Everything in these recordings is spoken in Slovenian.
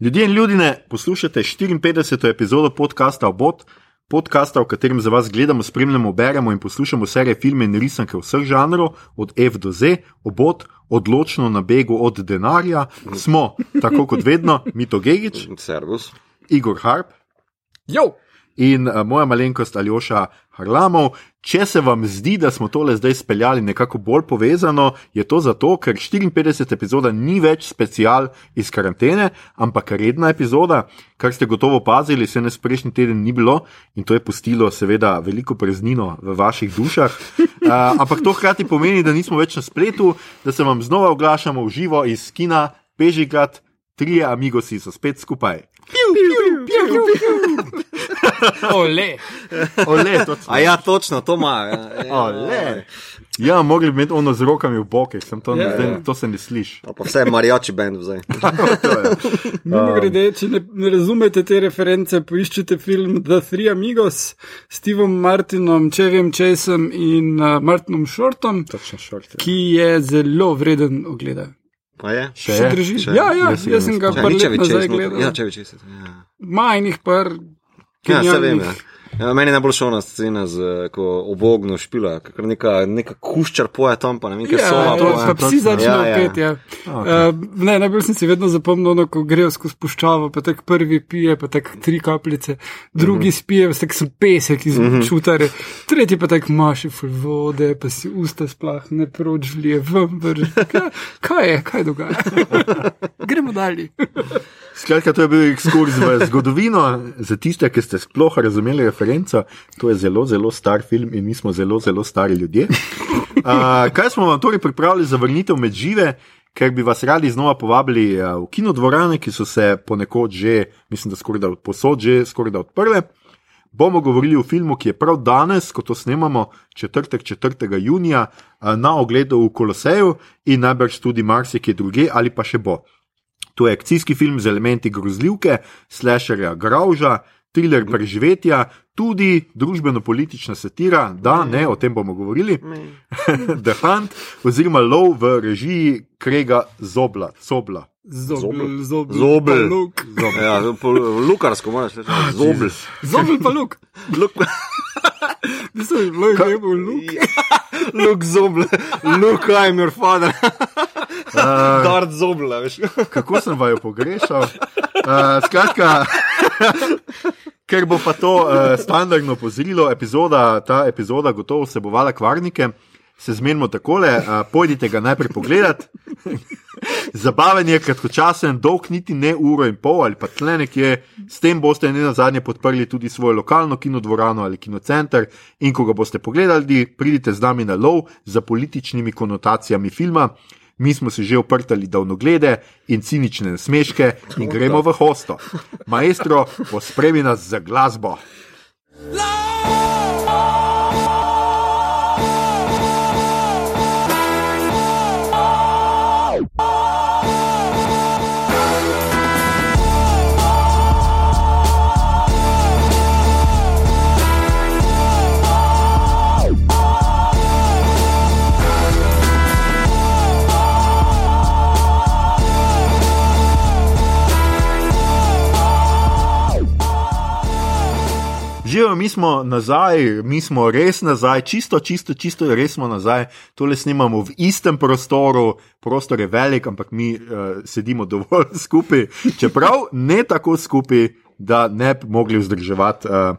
Ljudje in ljudje, poslušate 54. epizodo podcasta Obot, podcasta, v katerem za vas gledamo, spremljamo, beremo in poslušamo serije filme in risanke vseh žanrov, od F do Z, Obot, odločno na begu od denarja. Smo, tako kot vedno, Mito Gigič, Servus. Igor Harp Jo, in uh, moja malenkost Aljoša Harlamov. Če se vam zdi, da smo tole zdaj speljali nekako bolj povezano, je to zato, ker 54. epizoda ni več special iz karantene, ampak redna epizoda, kar ste gotovo opazili, se nas prejšnji teden ni bilo in to je pustilo, seveda, veliko preznino v vaših dušah. Uh, ampak to hkrati pomeni, da nismo več na spletu, da se vam znova oglašamo v živo iz kina Pežigat, trije amigosi so spet skupaj. Ole. Ole, to A ja, točno, to ima. ja, ja. Ole. Ja, mogli bi imeti ono z rokami v bokih, sem to, Ja, zdaj, ja. to se ne sliši. Ali Pa vse je mariači bend zdaj. Mimo grede, če ne, ne razumete te reference, poiščite film The Three Amigos s Stevom Martinom, Čevjem Chaseom in uh, Martinom Shortom, Točno šort. ki je zelo vreden ogleda. Pa je? Še Še je? drži? Še? Ja, ja, Jaz sem ga ne par Niče let nazaj več. gledal. Ja, če več. Ja. Majnih par. Ja, se vem. Ja. Ja, meni je najbolj šona scena, z, ko obogno špila, kar neka, neka kuščar poje tam, pa ne vem, kaj Ja, so. to pa psi točno. začnejo Ja, ja. peti. Ja. Okay. Uh, ne, najbolj sem si vedno zapomnil, ono, ko grejo skozi puščavo, pa tako prvi pije, pa tako tri kapljice, drugi spije, pa tako so pesek iz čutare, tretji pa tako maši ful vode, pa si usta splah ne proč vlije ven, vrž. Kaj, kaj je, kaj dogaja? Gremo dalje. Skratka, to je bil ekskurs v zgodovino. Za tiste, ki ste sploh razumeli referenco, to je zelo, zelo star film in mi smo zelo, zelo stari ljudje. Uh, kaj smo vam torej pripravili za vrnitev med žive? Ker bi vas radi znova povabili v kinodvorane, ki so se ponekod že, mislim, da skoraj da posod že skoraj da odprle. Bomo govorili o filmu, ki je prav danes, ko to snemamo, četrtek 4. junija, na ogledu v Koloseju in najbrž tudi marsikje druge ali pa še bo. To je akcijski film z elementi grozljivke, slasherja, grauža, thriller preživetja, tudi družbeno-politična satira, da ne, o tem bomo govorili. The Hunt, oziroma lov v režiji Krega Zobla. Zobla. Zobel, zobel. Zobel. pa luk. Ja, lukarsko moraš reči. Zobel. Zobel pa luk. Luk, Nisem jih bilo ime v luk. luk zobel. Look, I'm your father. Dart zobel, veš. Kako sem vaju pogrešal? Uh, skratka, ker bo pa to uh, standardno pozorilo, epizoda, ta epizoda gotovo vsebovala kvarnike. Se zmenimo takole, uh, pojdite ga najprej pogledat. Zabaven je kratkočasen, dolg niti ne uro in pol ali pa tle nekje, s tem boste ne na zadnje podprli tudi svojo lokalno kinodvorano ali kinocenter in ko ga boste pogledali, pridite z nami na lov za političnimi konotacijami filma. Mi smo se že oprtali davnoglede in cinične nasmeške in gremo v hosto. Maestro, pospremi nas za glasbo. Živijo, mi smo nazaj, mi smo res nazaj, čisto, čisto, čisto, res smo nazaj. Tole snemamo v istem prostoru, prostor je velik, ampak mi uh, sedimo dovolj skupaj, čeprav ne tako skupaj, da ne bi mogli vzdrževati uh,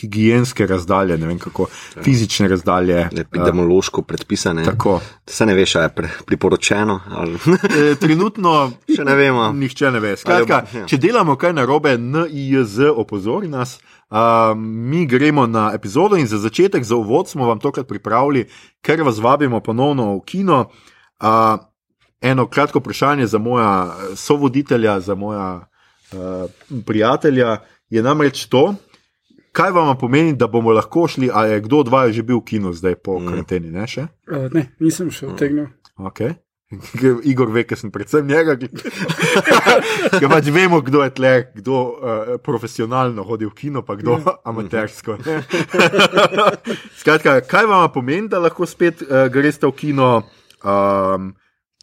higijenske razdalje, ne vem kako, fizične razdalje. Uh, Epidemiološko predpisane. tako. Se ne veš, a je pre, priporočeno. Ali... E, trenutno Še ne vemo. Nihče ne ve. Skratka, Ali- ja. če delamo kaj narobe, NIJZ opozori nas. Uh, mi gremo na epizodo in za začetek, za uvod smo vam tokrat pripravili, ker vas vabimo ponovno v kino. Uh, eno kratko vprašanje za moja eh, sovoditelja, za moja uh, prijatelja je namreč to, kaj vam pomeni, da bomo lahko šli, ali je kdo od vaju že bil v kinu zdaj po Mm. karanteni, ne še? Uh, ne, nisem še odtegnil. Okay. Igor ve, ker sem predvsem njega. Ker pač vemo, kdo je tle, kdo uh, profesionalno hodi v kino, pa kdo amatersko. ne. Skratka, kaj vam pomeni, da lahko spet uh, greste v kino? Um,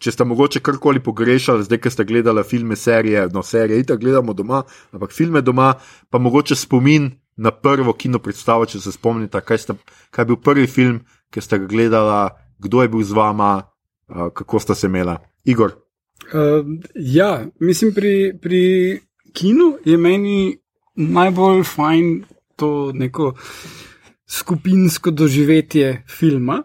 če ste mogoče karkoli pogrešali, zdaj, ker ste gledali filme, serije, no, serije, itak gledamo doma, ampak filme doma, pa mogoče spomin na prvo kino predstavo, če se spomnite, kaj, ste, kaj je bil prvi film, ki ste ga gledali, kdo je bil z vama, kako ste se imela. Igor. Uh, ja, mislim, pri, pri kinu je meni najbolj fajn to neko skupinsko doživetje filma.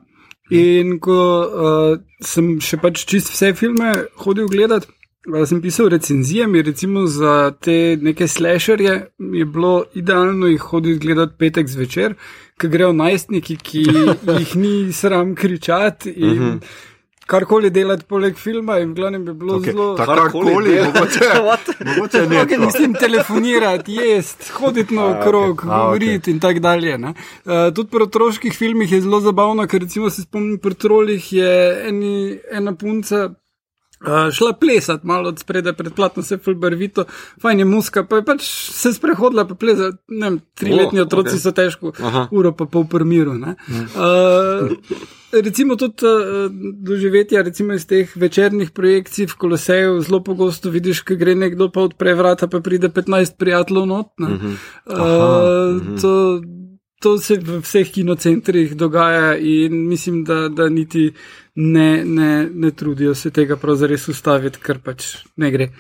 In ko uh, sem še pač čist vse filme hodil gledati, uh, sem pisal recenzije, mi recimo za te neke slasherje je bilo idealno jih hoditi gledati petek zvečer, ker grejo najstniki, ki jih ni sram kričati. In, uh -huh karkoli delati poleg filma, in glavnem bi bilo okay. zelo karkoli, mogoče, mogoče ne. Okay, mislim, telefonirati, jesti, hoditi na okrog, govoriti okay. in tako dalje. Uh, tudi pri otroških filmih je zelo zabavno, ker recimo se spomnim, pri trolih je eni, ena punca. Uh, šla plesati malo od spredaj, predplatno se je fulbarvito, fajn je muska, pa je pač se sprehodila, pa pleza, ne vem, triletni oh, otroci okay. so težko, Aha. uro pa pol po miru. Uh, recimo tudi uh, doživetja, recimo iz teh večernih projekcij v Koloseju, zelo pogosto vidiš, ko gre nekdo pa odpre vrata, pa pride 15 prijateljev not. Uh -huh. uh, to, to se v vseh kinocentrih dogaja in mislim, da, da niti ne, ne, ne trudijo se tega pravzaprav ustaviti, ker pač ne gre.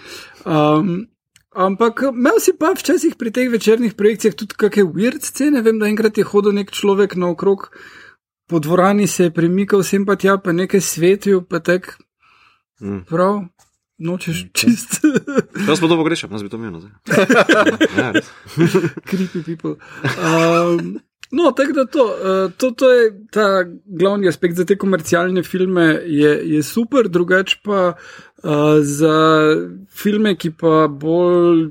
Um, ampak imel si pa včasih pri teh večernih projekcijah tudi kakšne weird scene. Vem, da enkrat je hodil nek človek naokrog po dvorani, se je premikal sem pa tja, pa nekaj svetil, pa tek. Mm. Prav. Nočeš čist. Jaz pa dobro grešam, jaz bi to imel. Creepy people. Um, No, tako da to, uh, to, to je ta glavni aspekt za te komercialne filme, je, je super, drugače pa uh, za filme, ki pa bolj,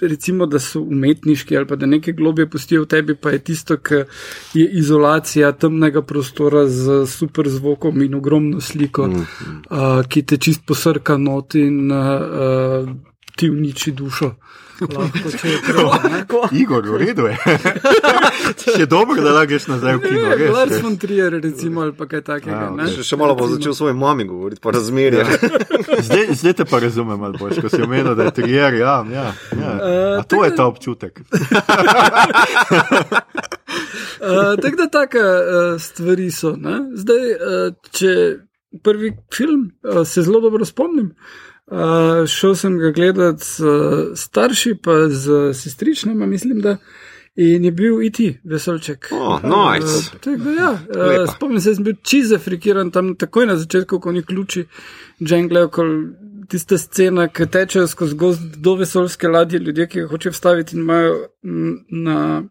recimo, da so umetniški ali pa da nekaj globje pustijo v tebi, pa je tisto, ki je izolacija temnega prostora z super zvokom in ogromno sliko, mm -hmm. uh, ki te čist posrka not in uh, ti uniči dušo. Lahko, je prav. Igor, v redu je. še dobro, da lagiš nazaj v kino. Lars von Trier, recimo, ali pa kaj takega. Ja, še, še malo bo začel svoji mami govoriti, pa razmerje. Ja. Zdaj, zdaj te pa razumem, malo boš, ko si omenil, da je Trier. Ja, ja, ja. Uh, to je ta občutek. Uh, tako da take uh, stvari so. Ne? Zdaj, uh, če prvi film uh, se zelo dobro spomnim. Uh, šel sem ga gledat s uh, starši, pa z sestričnama, mislim, da in je bil IT, e veselček. Oh, nice. uh, ja, uh, spomnim se, da sem bil čiz afrikiran tam takoj na začetku, ko ni ključi, džangle, tista scena, ki teče skozi gozd do vesolske ladje, ljudje, ki ga hoče vstaviti in imajo na.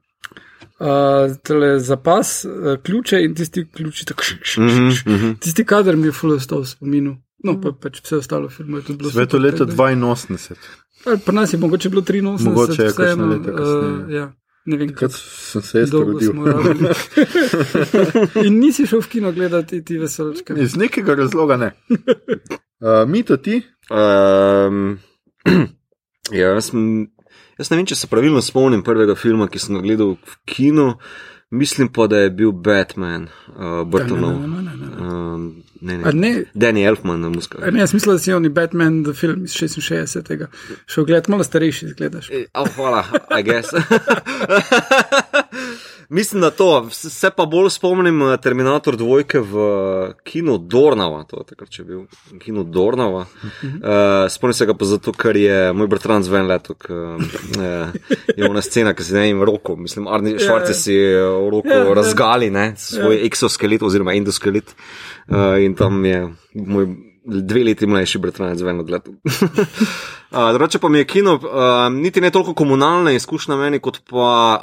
Uh, zapas, uh, ključe in tisti ključi, tako še še še. Tisti kader mi je fulostal v spominu. No, pa, pač vse ostalo filme je tudi bilo. Sveto leto 82. Pri nas je mogoče bilo 83. Mogoče je kakšno leto kasneje. Uh, ja. Ne vem, kaj sem se jaz rodil. In nisi šel v kino gledati ti veselčke. Iz nekega razloga ne. Uh, mi to ti? Um, ja, jaz, jaz ne vem, če se pravilno spomnim prvega filma, ki sem ga gledal v kinu. Mislim pa, da je bil Batman, uh, Burtonov. Um, ne, ne. ne. Danny Elfman na muska. Ne, jaz mislim, da si oni Batman, the film iz 66. Šel gledati, malo starejši izgledaš. E, oh, hvala, I guess. Mislim, da to, se pa bolj spomnim eh, Terminator 2 v eh, kinu Dornava, to je takrat, če bil kino Dornava. Uh, spomnim se ga pa zato, ker je moj bratranc ven leto, uh, je ona scena, ki se ne ima roko, mislim, Arni Švarce si roko yeah, ja, razgali, ne, svoj yeah. exoskelet oziroma endoskelet uh, in tam je moj dve leti mlajši bratranec ven od leta. Drugače pa mi je kino, uh, niti ne toliko komunalna izkušnja meni, kot pa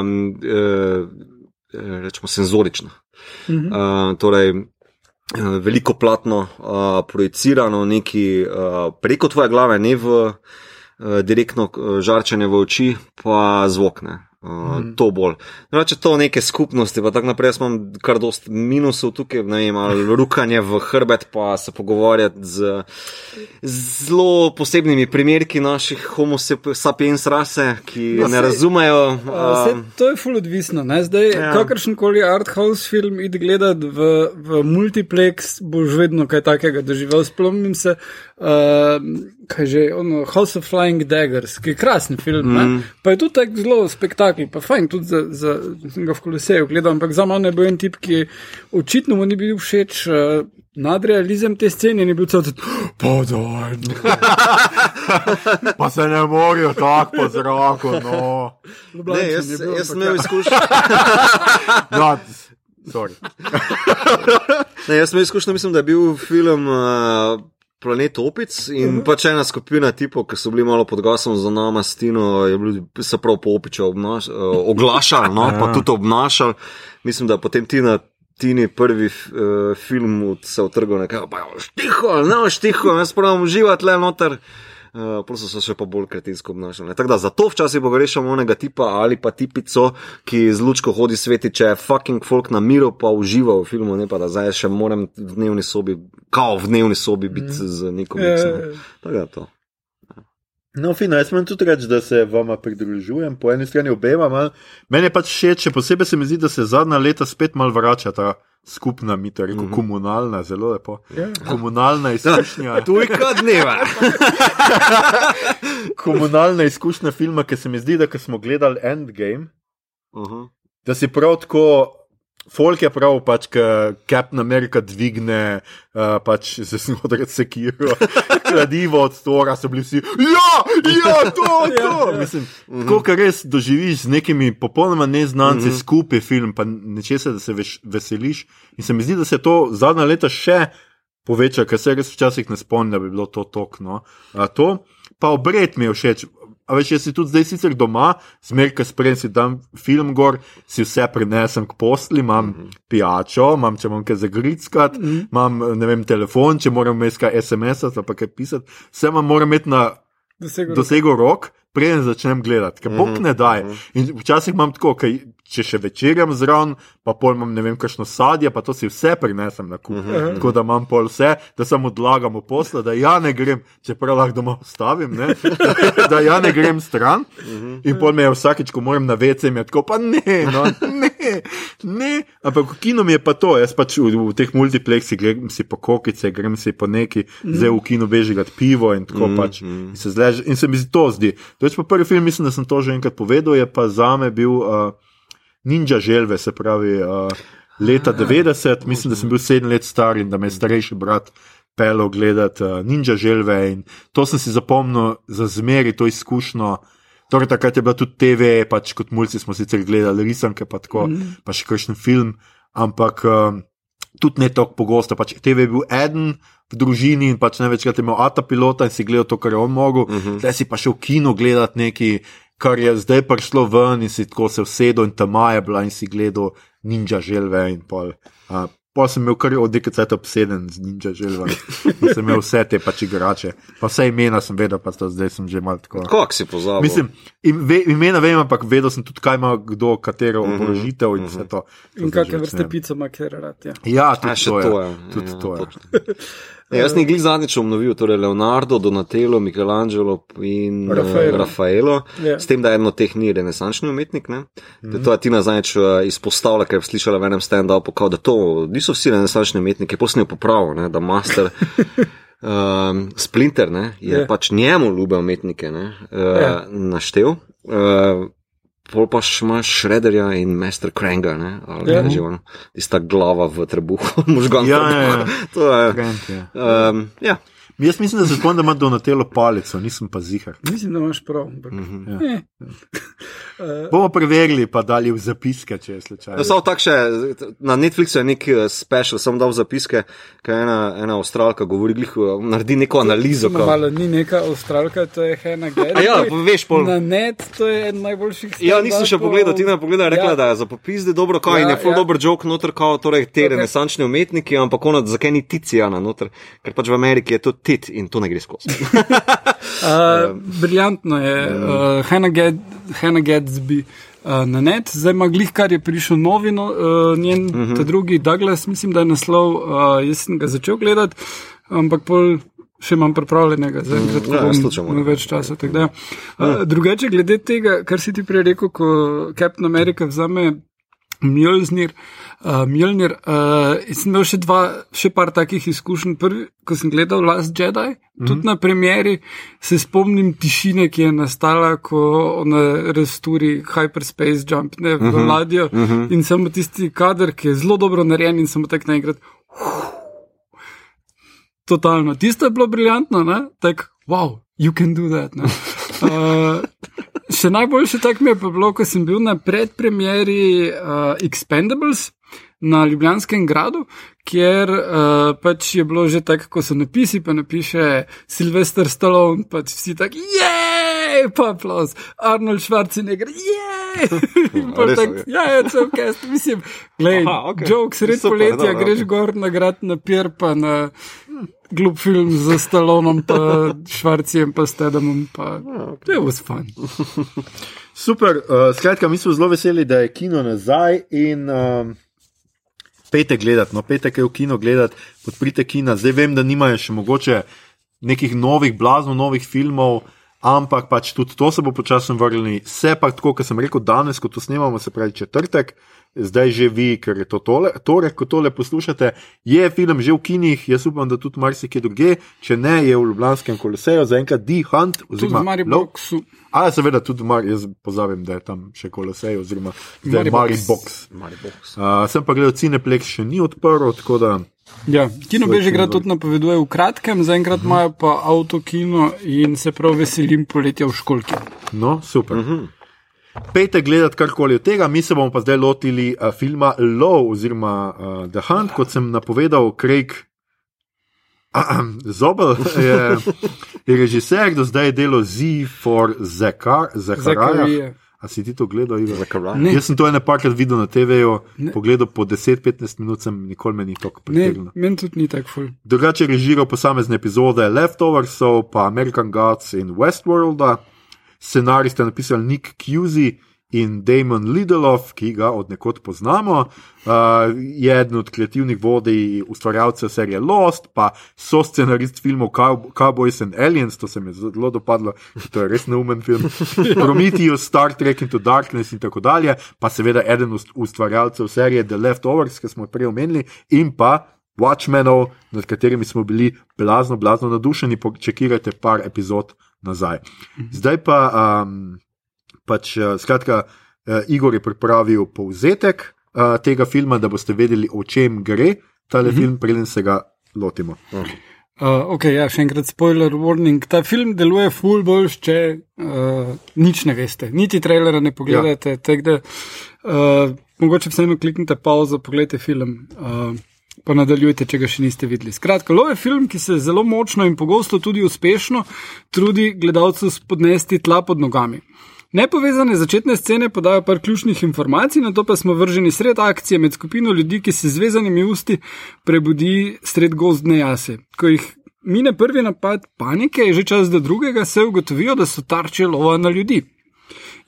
um, uh, rečemo senzorična. Uh -huh. uh, torej, veliko platno, uh, projicirano neki uh, preko tvoje glave, ne v uh, direktno žarčanje v oči, pa zvok. Ne. Uh, mm. To bolj. No, če to neke skupnosti, pa tako naprej, imam kar dost minusov tukaj, ne vem, ali rukanje v hrbet, pa se pogovarjati z zelo posebnimi primerki naših homo sapiens rase, ki no, ne sej, razumejo. Uh, sej, to je full odvisno, ne? zdaj ja. kakršen koli art house film id gledati v, v multiplex, boš vedno kaj takega doživel. Spomnim se, uh, kaj že, ono, House of Flying Daggers, ki je krasen film, mm. pa je tudi tako zelo spektakel, pa fajn tudi za, za, ga v koloseju gledal, ampak za mano je bil en tip, ki očitno mu ni bil všeč. Uh, Nadrealizem te scene je bil cel cel cel, podaj. pa se ne morajo tako po zraku. No. Ne, jaz, jaz sem imel izkušnjo. no, ne, jaz sem imel izkušnjo, mislim, da je bil film. Uh, planet Opic in uh -huh. pač ena skupina tipov, ki so bili malo pod gasom za nama, Stino, je bil se prav po Opiču obnaš, uh, oglašal, no, pa ja. tudi obnašal. Mislim, da potem ti na. Tini prvi uh, film se utrgal, nekaj pa je štiho, ne štiho, jaz pravim, uživati le noter. Uh, prosto so se pa bolj kretinsko obnašali. Tako da zato včasih pogrešamo onega tipa ali pa tipico, ki z lučko hodi sveti, če je fucking folk na miru, pa uživa v filmu, ne pa da zdaj še moram v dnevni sobi, kao v dnevni sobi biti mm. z nekom miksom. No. Tako da to. No, fino, jaz moram tudi reči, da se vama pridružujem, po eni strani obema. Meni je pač všeč, še posebej se mi zdi, da se zadnja leta spet mal vrača ta skupna, mi to reko, mm -hmm. komunalna, zelo lepo. Yeah. Ja. Komunalna izkušnja. Tu je kot dneva. komunalna izkušnja filma, ki se mi zdi, da smo gledali Endgame. Uh -huh. Da si prav tako Folk je prav, pač, ki Captain America dvigne, uh, pač se znotraj sekiro, kladivo od stora, so bili vsi, ja, ja, to, to. Ja, Mislim, mm -hmm. ko res doživiš z nekimi popolnoma neznanci -hmm. skupaj film, pa nečesa, da se veš, veseliš. In se mi zdi, da se to zadnja leta še poveča, ker se res včasih ne spomnim, da bi bilo to tokno. Uh, to pa obred mi je všeč. A veš, jaz si tudi zdaj sicer doma, zmeraj, ko spremem si tam film gor, si vse prinesem k posli, imam mm -hmm. pijačo, imam če imam kaj zagrickati, mm -hmm. imam ne vem, telefon, če moram imeti kaj SMS ali pa kaj pisati, vse imam moram imeti na dosegu, rok, preden začnem gledati, ker bog mhm, ne daj. Mhm. In včasih imam tako, kaj, če še večerjam zraven, pa pojmem ne vem, kakšno sadje, pa to si vse prinesem na kup. Mhm. Tako da imam pol vse, da samo odlagam v posla, da ja ne grem, čeprav lahko doma ostavim, da ja ne grem stran. In pol me je vsakeč, ko moram na vece, mi je tako, pa ne, no, ne, ne. Ampak v kinu mi je pa to, jaz pač v, v teh multiplexih grem si po kokice, grem si po neki, zdaj v kinu bežigati pivo in tako pač. In se, zlež, in se mi to zdi. To je pa prvi film, mislim, da sem to že enkrat povedal, je pa za me bil uh, Ninja Želve, se pravi uh, leta 90, mislim, da sem bil sedem let star in da me je starejši brat pelo gledati uh, Ninja Želve in to sem si zapomnil za zmeri to izkušnjo. Torej, takrat je bila tudi TV, pač kot mulci smo sicer gledali risanke, pa, tako, mm. pa še kakšen film, ampak uh, tudi ne tako pogosto. Pač TV je bil eden v družini in pač največkrat imel ata pilota in si gledal to, kar je on mogel, -huh. zdaj si pa šel v kino gledati nekaj, kar je zdaj prišlo ven in si tako se usedel in tam je bila in si gledal ninja želve in pol. Uh, Pa sem imel kar od časa obseden z ninja želvami. sem imel vse te pač igrače. Pa vse imena sem vedel, pa zdaj sem že malo tako. Kako si pozabil? Mislim, imena vem, ampak vedel sem tudi, kaj ima kdo, katero mhm, oborožitev in vse to. In kakšne vrste pico ima, ker rad. Ja, ja tudi to je. Tudi to je. Ja, jaz nisem zadnjič obnovil, torej Leonardo, Donatello, Michelangelo in Rafaelo. Uh, Rafaelo yeah. Ja. S tem, da eno teh ni renesančni umetnik. Mm -hmm. To je Tina zadnjič uh, izpostavila, ker je slišala v enem stand-upu, da to niso vsi renesančni umetniki, posnejo popravil, da master. Um, Splinter ne, je yeah. Ja. pač njemu ljube umetnike ne, uh, yeah. naštel. Uh, pol pa še imaš Shredderja in Master Kranga, ne, ali ja. že ono, tista glava v trebuhu, možgan. Ja, ja, ja. to je. Krang, ja. Um, ja. Jaz mislim, da se spomnim, da ima Donatello palico, nisem pa zihar. Mislim, da imaš prav. Mm -hmm. ja. uh, Bomo preverili, pa dali v zapiske, če je slučajno. No, še, na Netflixu je nek eh, special, sem dal zapiske, kaj ena, ena avstralka govori, glih, naredi neko analizo. No, malo, ni neka avstralka, to je Hena Gera. Ja, veš, pol. Na net, to je en najboljših stvari. Ja, nisem še pogledal, ti ne pogledaj, rekla, ja. da je za popizde dobro, kaj ja, je full ja. dober joke noter, kao torej te okay. renesančne umetniki, ampak ona, zakaj ni Ticijana noter, ker pač v Ameriki je to tit in to ne gre skozi. Uh, briljantno je, uh, Hannah Gad- Hannah Gadsby uh, na net, zdaj ima glih, kar je prišel novi, no, uh, njen uh -huh. drugi Douglas, mislim, da je naslov, uh, jaz sem ga začel gledati, ampak pol. Še imam pripravljenega, zdaj mm, ja, jaz to če moram. več časa. Da, uh, drugače, glede tega, kar si ti prej rekel, ko Captain America vzame Mjolnir, uh, Mjolnir uh, sem imel še, dva, še par takih izkušenj. Prvi, ko sem gledal Last Jedi, mm -hmm. tudi na premjeri, se spomnim tišine, ki je nastala, ko ona resturi Hyperspace Jump ne, v mm -hmm. ladjo mm -hmm. in samo tisti kader, ki je zelo dobro narejen in samo tako naenkrat. Totalno. Tisto je bilo briljantno, tako, wow, you can do that. ne. Uh, še najboljše tak mi je pa bilo, ko sem bil na predpremieri uh, Expendables na Ljubljanskem gradu, kjer uh, pač je bilo že tako, ko so napisi, pa napiše Sylvester Stallone, pač vsi tako, je, pa aplauz, Arnold Schwarzenegger, je, res, ja, je cel cast, mislim, gledaj, Aha, ok. jokes, Super, poletja, greš gor na grad, na pier, pa na glup film z Stallonom, pa Švarcijem, pa Stedamom, pa to je was fun. Super, uh, skratka, mi smo zelo veseli, da je kino nazaj in um, pejte gledati. No, petek je v kino gledati, podprite kina. Zdaj vem, da nimajo še mogoče nekih novih, blazno novih filmov. Ampak pač tudi to se bo počasno vrnili. Vse pa tako, kot sem rekel, danes, ko to snemamo, se pravi četrtek, zdaj že vi, ker je to tole, torek, ko tole poslušate, je film že v kinih, jaz upam, da tudi marsikje druge, če ne, je v Ljubljanskem koloseju, zaenkrat The Hunt, Tudi v oziroma Mariboku. A, seveda, tudi Mar, jaz pozabim, da je tam še kolosej, oziroma da je Maribox. Maribox. Uh, sem pa gledal, Cineplex še ni odprl, tako da Ja, kino Bežigrad tudi napoveduje v kratkem, zaenkrat imajo pa avtokino in se prav veselim poletja v školki. no, super. Uh -huh. Pejte gledati karkoli od tega, mi se bomo pa zdaj lotili uh, filma Low oziroma uh, The Hunt, kot sem napovedal, Craig Zobel je, je režiser, do zdaj je delo Z for Zakar. Zakarije. A si ti to gledal. Ne. Jaz sem to ene parkrat videl na TV-ju, pogledal po 10-15 minut, sem nikoli me ni tako Ne, pritegnil. meni tudi ni tako ful. Drugače je režiral posamezne epizode Leftoversov, pa American Gods in Westworlda. Scenarij sta napisali Nick Cusey in Damon Lidloff, ki ga od nekod poznamo. Uh, je eden od kreativnih vodij, ustvarjalcev serije Lost, pa so scenarist filmov Cow- Cowboys and Aliens, to se mi je zelo dopadlo, to je res neumen film. Prometheus, Star Trek into Darkness in tako dalje, pa seveda eden ust- ustvarjalcev serije The Leftovers, ki smo jo prej omenili, in pa Watchmenov, nad katerimi smo bili blazno, blazno nadušeni, počekirajte par epizod nazaj. Zdaj pa, um, pač, uh, skratka, uh, Igor je pripravil povzetek uh, tega filma, da boste vedeli, o čem gre ta uh -huh. film, preden se ga lotimo. Uh, ok, ja, še enkrat spoiler warning. Ta film deluje full boljš, če uh, nič ne veste, niti trailera ne pogledate. Ja. Da, uh, mogoče vseeno kliknite pauzo, pogledajte film. Uh, Pa nadaljujte, če ga še niste videli. Skratka, Lov je film, ki se zelo močno in pogosto tudi uspešno trudi gledalcu spodnesti tla pod nogami. Nepovezane začetne scene podajo par ključnih informacij, na to pa smo vrženi sred akcije med skupino ljudi, ki se z vezanimi usti prebudi sred gozdne jase. Ko jih mine prvi napad panike, je že čas, da drugega se ugotovijo, da so tarče lova na ljudi.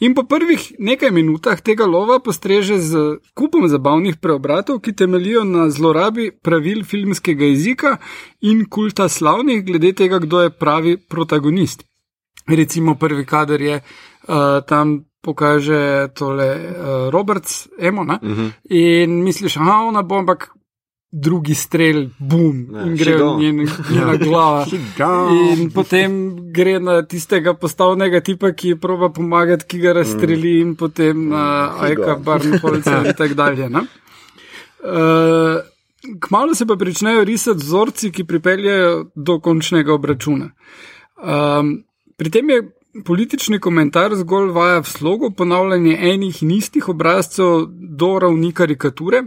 In po prvih nekaj minutah tega lova postreže z kupom zabavnih preobratov, ki temelijo na zlorabi pravil filmskega jezika in kulta slavnih, glede tega, kdo je pravi protagonist. Recimo, prvi kader je uh, tam pokaže tole uh, Roberts, Emo, uh -huh. in misliš, ah, ona bo, ampak drugi strel, bum, Ne, in gre njen, njena glava. In potem gre na tistega postavnega tipa, ki proba pomagati, ki ga razstreli, mm. in potem na he Aika gone. Barnholca in tako dalje. ne. Uh, Kmalo se pa pričnejo risati vzorci, ki pripeljejo do končnega obračuna. Um, pri tem je politični komentar zgolj vaja v slogu, ponavljanje enih in istih obrazcev do ravni karikature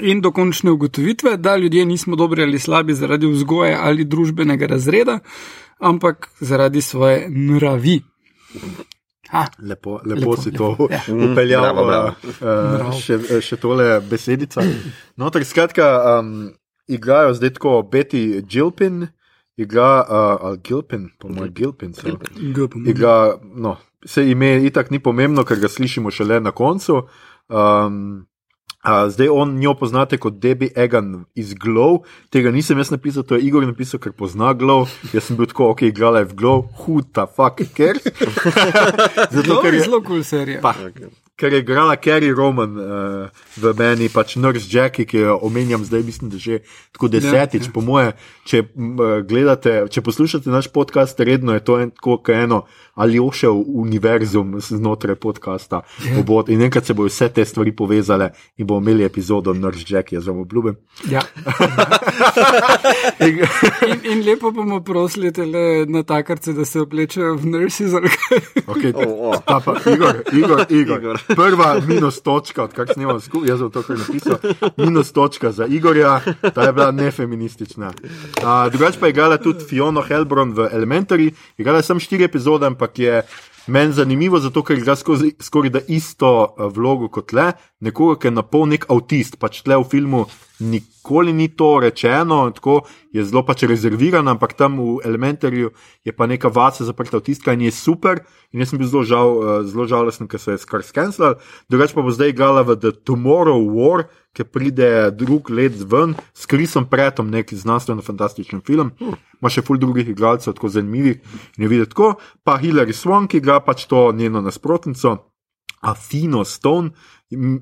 in do končne ugotovitve, da ljudje nismo dobri ali slabi zaradi vzgoje ali družbenega razreda, ampak zaradi svoje nravi. Ha, Lepo, lepo, Lepo, si lepo, to ja. upeljal. Bravo, bravo. Uh, še, še tole besedica. No, tak, skratka, um, igrajo zdaj tako Betty Gilpin igra uh, Al Gilpin, po mojem Gilpin. so. Gupam. Igra, no, se ime itak ni pomembno, ker ga slišimo šele na koncu. Um, a, zdaj on njo poznate kot Debbie Egan iz Glow, tega nisem jaz napisal, to je Igor napisal, ker pozna Glow. Jaz sem bil tako, ok, igrala je v Glow, huta, fuck, ker. Zato, To ker je zelo kul serija. pa, ker je igrala Carrie Roman uh, v meni, pač Nurse Jackie, ki jo omenjam zdaj, mislim, da že tako desetič, Ja, ja. po moje. Če m, eh, gledate, če poslušate naš podcast, redno je to en, tako kot eno ali ošel univerzum znotraj podcasta. Obod, in enkrat se bodo vse te stvari povezale in bomo imeli epizodo Nurse Jackie, jaz vam obljubim. Ja. In- In, lepo bomo prosili tele na takarce, da se oblečejo v nurses. Okay, O, o. Ta pa, Igor, Igor, Igor. Igor. Prva minus točka, odkar snemam skupaj, jaz sem to kar napisal. Minus točka za Igorja, ta je bila nefeministična. Drugače pa je igrala tudi Fiona Helbron v Elementary, igrala je samo štiri epizode, ampak je meni zanimivo, zato ker igra skoraj da isto uh, vlogo kot le, nekoga, ki je na pol nek avtist, pač tle v filmu nikoli ni to rečeno, tako je zelo pač rezerviran, ampak tam v Elementaryju je pa neka vase zaprta avtistka in je super. In jaz sem bil zelo, žal, eh, zelo žalosten, ker so jo skar skenslali. Drugače pa bo zdaj igrala v The Tomorrow War, ki pride drug let ven s Krisom Pretom, neki znanstveno-fantastičen film. Ima še ful drugih igralcev, tako zanimivih in je videti tako. Pa Hillary Swan, ki igra pač to njeno nasprotnico. Afino Stone,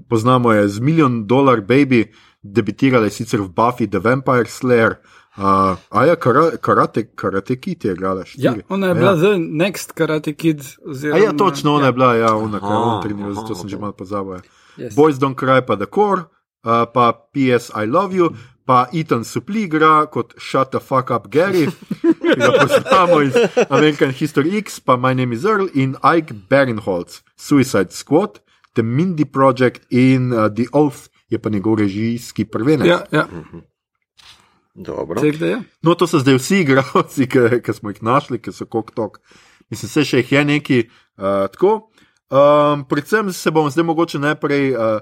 poznamo jo z Million Dollar Baby, debitirala je sicer v Buffy the Vampire Slayer, uh, a ja, kara, karate, karate Kid je igrala Ja, štiri. ona je bila The Next Karate Kid. A Oziroma, ja, točno, ona je bila, ja, ona, kar Aha, on trenira, zato sem že malo pozabil. ja. Yes. Boys Don't Cry pa The Core, uh, pa PS I Love You, pa Ethan Suplee igra kot Shut the Fuck Up Gary, ki ga poznamo iz American History X, pa My Name is Earl in Ike Barinholtz, Suicide Squad, The Mindy Project in uh, The Oath je pa njegov režijski prvenec. Ja, ja. Dobro. Tek, da je. No, to so zdaj vsi igralci, ki smo jih našli, ki so kot tok. Mislim, se še jih je neki uh, tako. Um, predvsem se bomo zdaj mogoče najprej. Uh,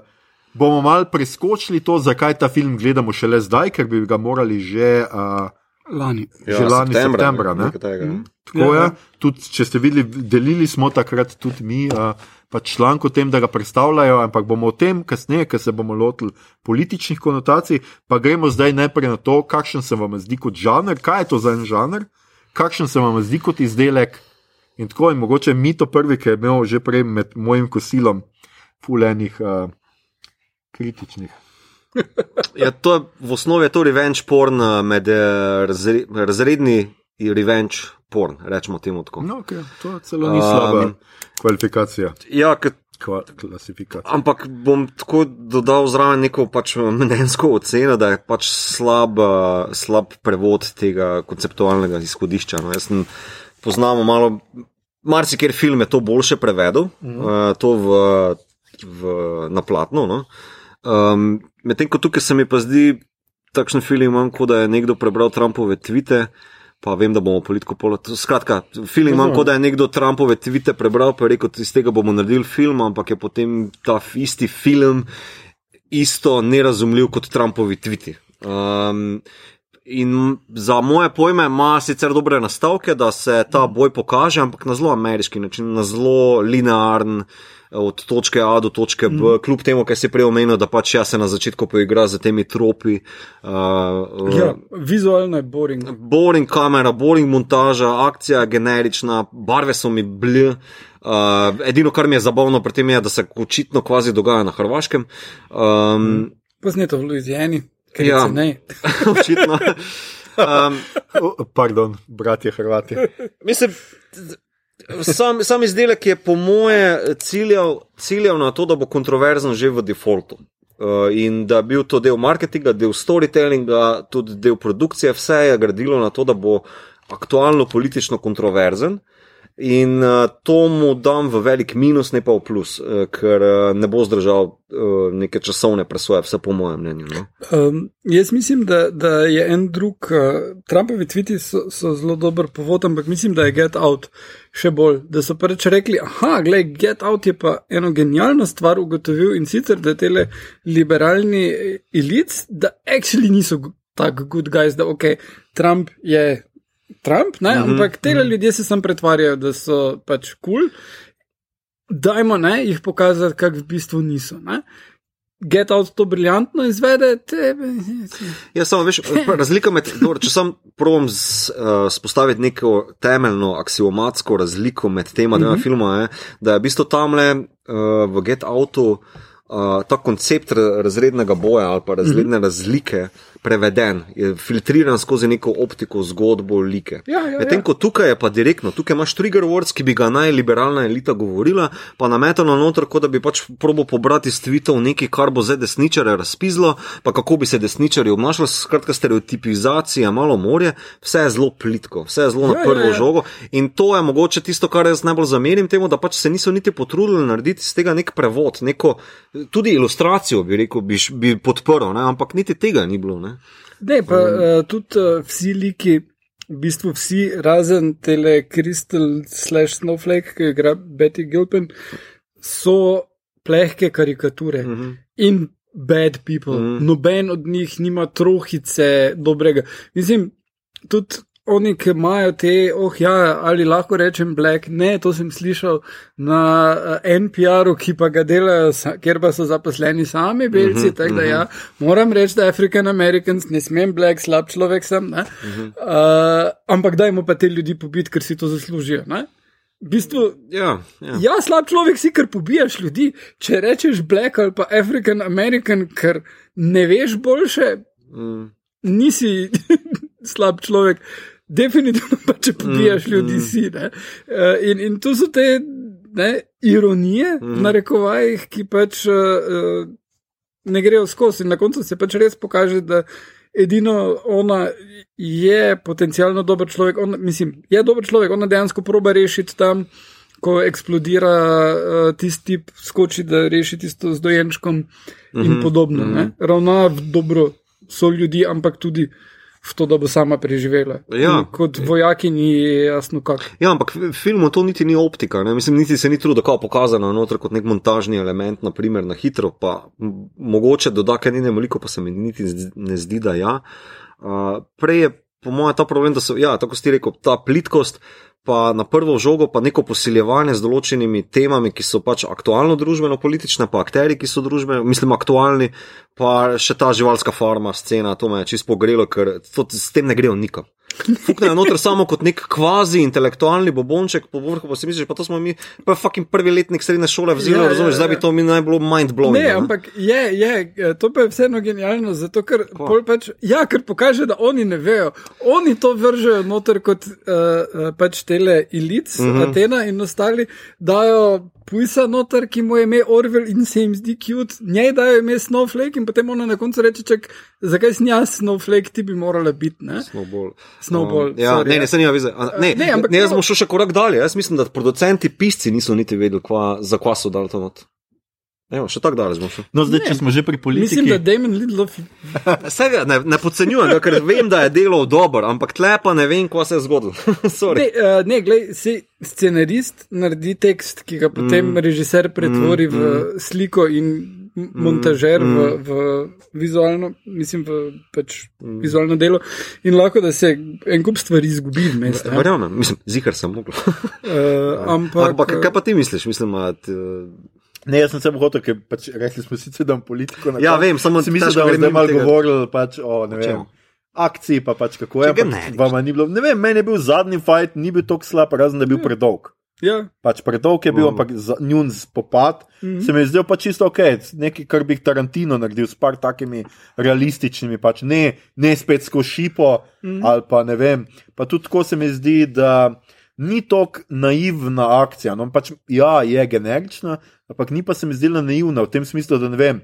Bomo mal preskočili to, zakaj ta film gledamo šele zdaj, ker bi ga morali že. Uh, Lani. že lani septembra, ne? nekaj tega, ne? tako Ja, je. ja. Tudi, če ste videli, delili smo takrat tudi mi uh, pač članek o tem, da ga predstavljajo, ampak bomo o tem kasneje, ker se bomo lotili političnih konotacij. Pa gremo zdaj najprej na to, kakšen se vam zdi kot žanr, kaj je to za en žanr, kakšen se vam zdi kot izdelek. In tako, in mogoče mi to prvi, ki je imel že prej med mojim kosilom, fulenih uh, kritičnih. Ja, to je, v osnovi je to revenge porn eh, med eh, razre, razredni revenge porn, rečemo temu tako. No, okay, to celo ni slaba Um, kvalifikacija, Ja, kva, klasifikacija. Ampak bom tako dodal zraven neko pač mnenjsko oceno, da je pač slab, eh, slab prevod tega konceptualnega izhodišča. No, jaz sem poznamo malo, marsikjer film je to boljše prevedel, -hmm. uh, to v, v, na platno. No. Um, Medtem ko tukaj se mi pa zdi, takšen film imam, kot da je nekdo prebral Trumpove tvite. Pa vem, da bomo politiko polo. Skratka, film imam, kot da je nekdo Trumpove tvite prebral, pa je rekel, iz tega bomo naredili film, ampak je potem ta isti film isto nerazumljiv kot Trumpovi tviti. Um, in za moje pojme ima sicer dobre nastavke, da se ta boj pokaže, ampak na zelo ameriški način, na zelo linearen. Od točke A do točke B, mm. kljub temu, kar si prej omenil, da pač ja se na začetku poigra z temi tropi. Uh, Ja, vizualno je boring. boring kamera, boring montaža, akcija je generična, barve so mi bl. Uh, edino, kar mi je zabavno pri tem, je, da se očitno kvazi dogaja na Hrvaškem. Um, Posneto v Louisiani, ker Ja. je ne. očitno. Um, Pardon, bratje Hrvati. mislim, sam, sam izdelek je po moje ciljal, ciljal na to, da bo kontroverzen že v defaultu. Uh, in da je bil to del marketinga, del storytellinga, tudi del produkcije, vse je gradilo na to, da bo aktualno politično kontroverzen. In uh, to mu dam v velik minus, ne pa v plus, uh, ker uh, ne bo zdržal uh, neke časovne presoje, vse po mojem mnenju. No? Um, jaz mislim, da, da je en drug, uh, Trumpovi tviti so, so zelo dober povod, ampak mislim, da je Get Out še bolj. Da so pač rekli, ah, gledaj, Get Out je pa eno genialno stvar ugotovil in sicer, da tele liberalni elic, da actually niso tako good guys, da ok, Trump je Trump, ne, Mhm, ampak te ljudje se sam pretvarjajo, da so pač kul. Cool. Dajmo ne, jih pokazati, kak v bistvu niso. Ne. Get out to briljantno izvede, tebe. Ja, samo veš, razlika med, dobro, če sam z, uh, spostaviti neko temeljno aksiomatsko razliko med tema dvema mm -hmm. filmoma, da je v bistvu tamle uh, v Get Outu uh, ta koncept ra- razrednega boja ali pa razredne mm -hmm. razlike preveden, je filtriran skozi neko optiko, zgodbo, like. Ja, ja, Medtem ja. ko tukaj je pa direktno, tukaj imaš trigger words, ki bi ga naj liberalna elita govorila, pa nametano noter, kot da bi pač probo pobrati iz tweetov nekaj, kar bo zdaj desničare razpizlo, pa kako bi se desničari obnašali, skratka stereotipizacija, malo morje, vse je zelo plitko, vse je zelo na Ja, prvo ja, ja. žogo in to je mogoče tisto, kar jaz najbolj zamerim temu, da pač se niso niti potrudili narediti iz tega nek prevod, neko, tudi ilustracijo bi rekel, bi, bi podprl, ne? ampak niti tega ni bilo. Ne? Ne, pa uh, tudi uh, vsi liki, v bistvu vsi, razen tele Crystal slash Snowflake, ki jo igra Betty Gilpin, so plehke karikature Mm -hmm. in bad people. Mhm. Mm. Noben od njih nima trohice dobrega. Mislim, tudi. Oni, ki imajo te, oh, ja, ali lahko rečem black, ne, to sem slišal na uh, NPR-u, ki pa ga delajo, kjer pa so zaposleni sami, belci, uh Mhm, -huh, tako da ja, moram reči, da African Americans, ne smem black, slab človek sem, ne, uh -huh. uh, ampak dajmo pa te ljudi pobiti, ker si to zaslužijo, ne. V bistvu, Ja, ja. ja, slab človek si, ker pobijaš ljudi, če rečeš black ali pa African American, ker ne veš boljše, Mm. nisi slab človek. Definitivno pa če pobijaš mm, ljudi, si. ne. Eh, In, in to so te ne, ironije, mm. na rekovajih, ki pač uh, ne grejo skozi. In na koncu se pač res pokaže, da edino ona je potencialno dober človek. Ona, mislim, je dober človek, ona dejansko proba rešiti tam. Ko eksplodira uh, tisti tip, skoči, da reši tisto z dojenčkom in mm Mhm, -hmm, podobno. Mm -hmm. Ravna v dobro so ljudi, ampak tudi v to, da bo sama preživela. Ja. In Kot vojaki ni jasno, kako. Ja, ampak v filmu to niti ni optika, ne? mislim, niti se ni trudilo, je pokazano noter kot nek montažni element, naprimer na hitro, pa mogoče doda kaj njene veliko, pa se mi niti ne zdi, da ja. Uh, prej je po mojem ta problem, da so, ja, tako si rekel, ta plitkost. Pa na prvo žogo, pa neko posiljevanje z določenimi temami, ki so pač aktualno družbeno-politične, pa akteri, ki so družbeno, mislim, aktualni, pa še ta živalska farma, scena, to me je čisto pogrelo, ker to, s tem ne grejo nikam. Fuknejo noter samo kot nek kvazi intelektualni bobonček, po vrhu pa si misliš, pa to smo mi, pa fucking prvi letnik srednje šole vzeli, Ja, ja, ja, razumeš, zdaj ja. bi to mi najbolj mind blowing. Ne, ampak je, je, eh, to pa je vseeno genialno, zato ker, pol pač, ja, ker pokaže, da oni ne vejo. Oni to vržejo noter kot uh, uh, pač tele ilic, mm Mhm. -hmm. Atena in ostali dajo pujsa noter, ki mu je ime Orwell in se jim zdi cute, njej dajo ime Snowflake in potem ona na koncu reče, čak, zakaj sem jaz Snowflake, ti bi morala biti, ne? Snowball. Snowball, Um, ja, sorry, ne, ja. ne, se nima veze. A, Ne, ne, ampak ne, jaz bom šel še korak dalje. Jaz mislim, da producenti, pisci niso niti vedeli, kva, za kva so dali to not. Evo, še tako dalje bom šel. No, zdaj, če smo že pri politiki. Mislim, da Damon Lidloff Vsega ne, ne podcenjujem, ker vem, da je delal dobro, ampak tle pa ne vem, kva se je zgodilo. Sorry. Ne, uh, ne glej, si scenarist naredi tekst, ki ga potem mm. režiser pretvori mm, v sliko in m- montažer mm, v, v vizualno, mislim, v pač mm. vizualno delo, in lahko da se en kup stvari izgubi vmes. ne. Verjamem, mislim, zihar sem mogel. Uh, ampak, Ampak kaj pa ti misliš? Mislim, a, t, Ne, jaz sem samo hotel, ker pač rekli smo sicer, da imam politiko na Ja, koncu. vem, samo mislim, težko da bomo zdaj malo govorili pač o, ne vem, čem? akciji, pa pač kako je. Ampak ne, Vama ni bilo, ne vem, meni je bil zadnji fight, ni bil tako slab, razen da je bil predolg. ja, Pač predolg je bil, Mm. ampak njun spopad Mhm. se mi je zdel pa čisto ok, nekaj, kar bi Tarantino naredil s par takimi realističnimi, pač ne, ne spet skozi šipo Mhm. ali pa ne vem. Pa tudi tako se mi zdi, da ni tako naivna akcija. No, pač, ja, je generična, ampak ni pa se mi zdela naivna v tem smislu, da ne vem.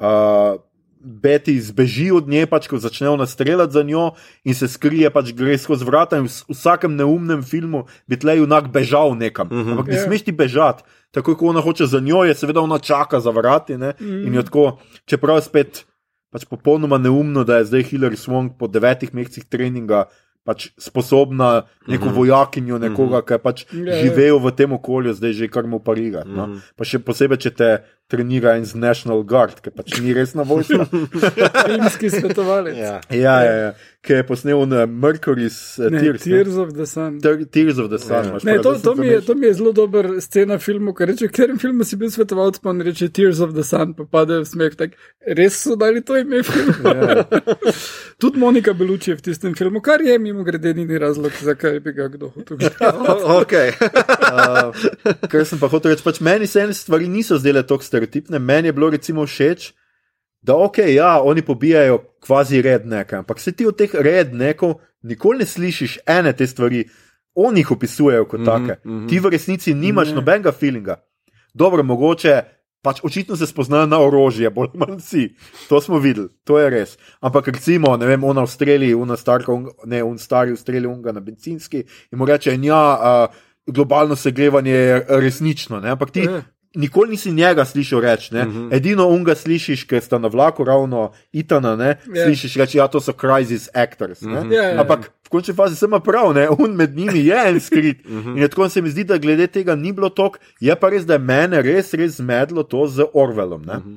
Uh, Beti zbeži od nje, pač, ko začnejo nastreljati za njo in se skrije, pač gre skozi vrata. In v vsakem neumnem filmu bi tle junak bežal nekam. Mm Mhm. -hmm. Ampak ne Ja. smeš ti bežati. Tako kot ona hoče za njo, je seveda ona čaka za vrati. Mhm. -hmm. In jo tako, čeprav je spet pač popolnoma neumno, da je zdaj Hillary Swank po devetih mesecih treninga pač sposobna neko mm -hmm. vojakinjo, nekoga, ki je pač Ja, ja. živel v tem okolju, zdaj že kar mu parira. No? Mhm. Pa še posebej, če te trenira in z National Guard, ki pač ni resna vojska. Filmski svetovalec. Ja. ja, ja, ja. ki je posnel na Mercury's uh, Ne, Tears. ne. Tears of the Sun. Ter- Tears of the Sun. Ja. Ne, to, to, mi je, to mi je zelo dober scena filmu, ker reče, v katerem filmu si bil svetovalec, pa on reče Tears of the Sun, pa pade v smeh. Tak, res so dali to ime filmu. Ja. Tudi Monika Beluči je v tistem filmu, kar je mimo grede ni razlog, zakaj bi ga kdo hotel gledati. Okay. Uh, Ker sem pa hotel reči, pač meni se ene stvari niso zdele tako stereotipne. Meni je bilo recimo všeč, da ok, ja, oni pobijajo kvazi redneka, ampak se ti od teh rednekov nikoli ne slišiš ene te stvari, oni jih opisujejo kot take. Mhm, mhm. Ti v resnici nimaš Ne. nobenega feelinga. Dobro, mogoče. Pač očitno se spoznajo na orožje, bolj ali manj vsi. To smo videli, to je res. Ampak recimo, ne vem, ona v streli, ona starka, un- ne, un stari v streli unga na bencinski in mu reče, ja, uh, globalno segrevanje je resnično. Ne? Ampak ti Ja. Nikoli nisi njega slišal reči. Mhm. -huh. Edino unga slišiš, ker sta na vlaku ravno itana, ne? Ja. slišiš reči, ja, to so crisis actors. ne. Ja, ja, ja. Ampak v končni fazi sem prav, ne? un med njimi je en skrit. Mhm. In je tako se mi zdi, da glede tega ni bilo tok, je pa res, da je mene res, res zmedlo to z Orwellom. Ne? Mhm.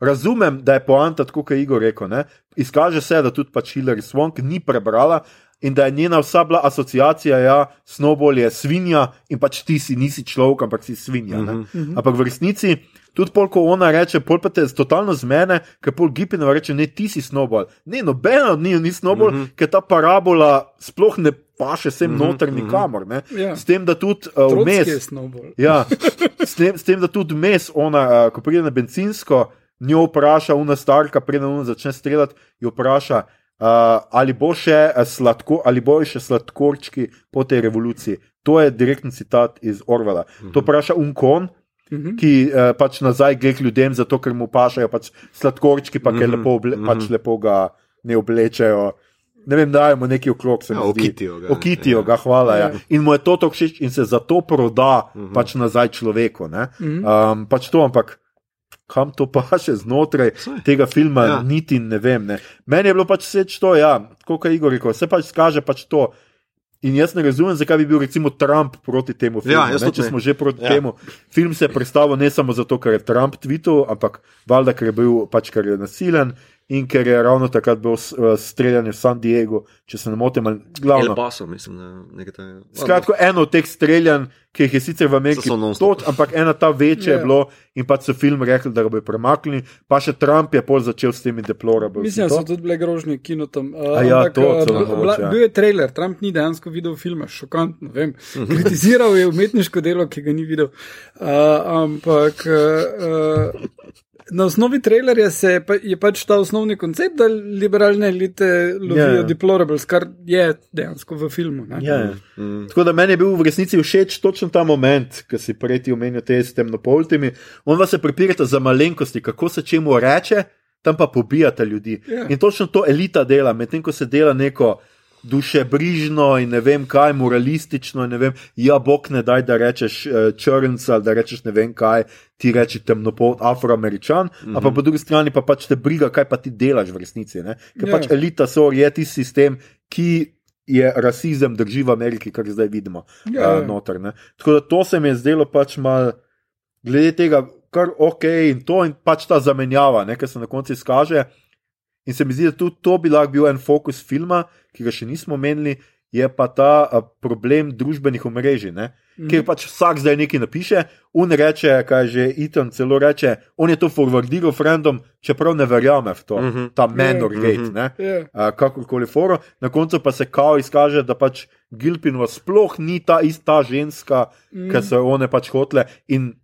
Razumem, da je poanta, tako kot je Igor rekel. Ne? Izkaže se, da tudi pač Hillary Swank ni prebrala in da je njena vsa bila asociacija, da ja, Snowball je svinja in pač ti si nisi človek, ampak si svinja. Uh Mhm. -huh. Ampak v resnici. Tudi pol, ko ona reče, pol pa te totalno zmene, ker pol Gipinova reče, ne, ti si snowball. Ne, nobena od njih ni snowball, mm Mhm. -hmm. ker ta parabola sploh ne paše sem mm Mhm, -hmm. noter mhm. nikamor. Ne? Ja. S tem, da tudi uh, vmes. Ja, s, tem, s tem, da tudi vmes, ona, uh, ko pride na benzinsko, njo vpraša, una starka, preden ona začne streljati, jo vpraša, uh, ali bo še uh, sladko, ali bo še sladkorčki po tej revoluciji. To je direktni citat iz Orvela. To vpraša Unkon. Mhm. Ki uh, pač nazaj gre k ljudem, zato ker mu pašajo pač sladkorčki, pa ker Mhm, lepo, oble, mhm. pač lepo ga ne oblečejo. Ne vem, dajmo neki okrog se. Ja, mi zdi. okitijo ga. Okitijo Ja. ga, hvala. Ja. Ja. In mu je to tako všeč in se zato proda Mhm. pač nazaj človeku. ne. Mhm. Um, pač to, ampak kam to paše znotraj Saj. tega filma, Ja. ja. niti ne vem. Ne. Meni je bilo pač vse to, ja, kot je Igor rekel, se pač skaže pač to. In jaz ne razumem, zakaj bi bil recimo Trump proti temu filmu. Ja, ne, če smo že proti Ja. ja. temu. Film se je predstavil ne samo zato, ker je Trump tweetal, ampak valjda, ker je bil pač ker je nasilen in ker je ravno takrat bil eh, streljanje v San Diegu, če se ne motim, ali El glavno. Paso, mislim, da nekaj takega. Skratka, eno od teh streljanj, ki jih je sicer v Ameriki toč, ampak ena ta večja Ja. je bilo in pač so film rekli, da ga bodo premaknili, pa še Trump je pol začel s temi deplorables. Mislim, in da so tudi bile grožnje kino tam. Uh, A ja, ampak, to uh, bla- mogoče, ja. Bil je trailer, Trump ni dejansko videl filma, šokantno, vem. Kritiziral je umetniško delo, ki ga ni videl. Uh, ampak. Uh, uh, Na osnovi trailerja se je, pa, je pač ta osnovni koncept, da liberalne elite lovijo Ja, ja. yeah. deplorables, kar je dejansko v filmu. ne. Ja, ja. Mm. Tako da meni je bil v resnici všeč točno ta moment, ki si prej ti omenil te s temnopoltimi. On vas se prepirata za malenkosti, kako se čemu reče, tam pa pobijate ljudi. Ja. In točno to elita dela, medtem ko se dela neko dušebrižno in ne vem kaj, moralistično. in Ne vem, ja, bog ne daj, da rečeš uh, črnca, ali da rečeš ne vem kaj, ti reči temnopolt afroameričan, mm -hmm. Mhm. a pa po drugi strani pa pač te briga, kaj pa ti delaš v resnici. Ne? Ker Ja. pač elita so je tisti sistem, ki. Je rasizem drži v Ameriki, kar zdaj vidimo. Ja, uh, noter, ne. Tako da to se mi je zdelo pač mal, glede tega, kar ok in to in pač ta zamenjava, ne, ki se na koncu izkaže. In se mi zdi, da tudi to bi lahko bil en fokus filma, ki ga še nismo omenili, je pa ta a, problem družbenih omrežij. Ne? Mhm. Ker pač vsak zdaj nekaj napiše, un reče, kaj že Ethan celo reče, on je to forwardiral frendom, čeprav ne verjame v to, Mhm. ta menor Mhm. gate. ne. Ja. Uh, kakorkoli foro, na koncu pa se kao izkaže, da pač Gilpinova sploh ni ta ista ženska, mm. Mm. ki so one pač hotele. In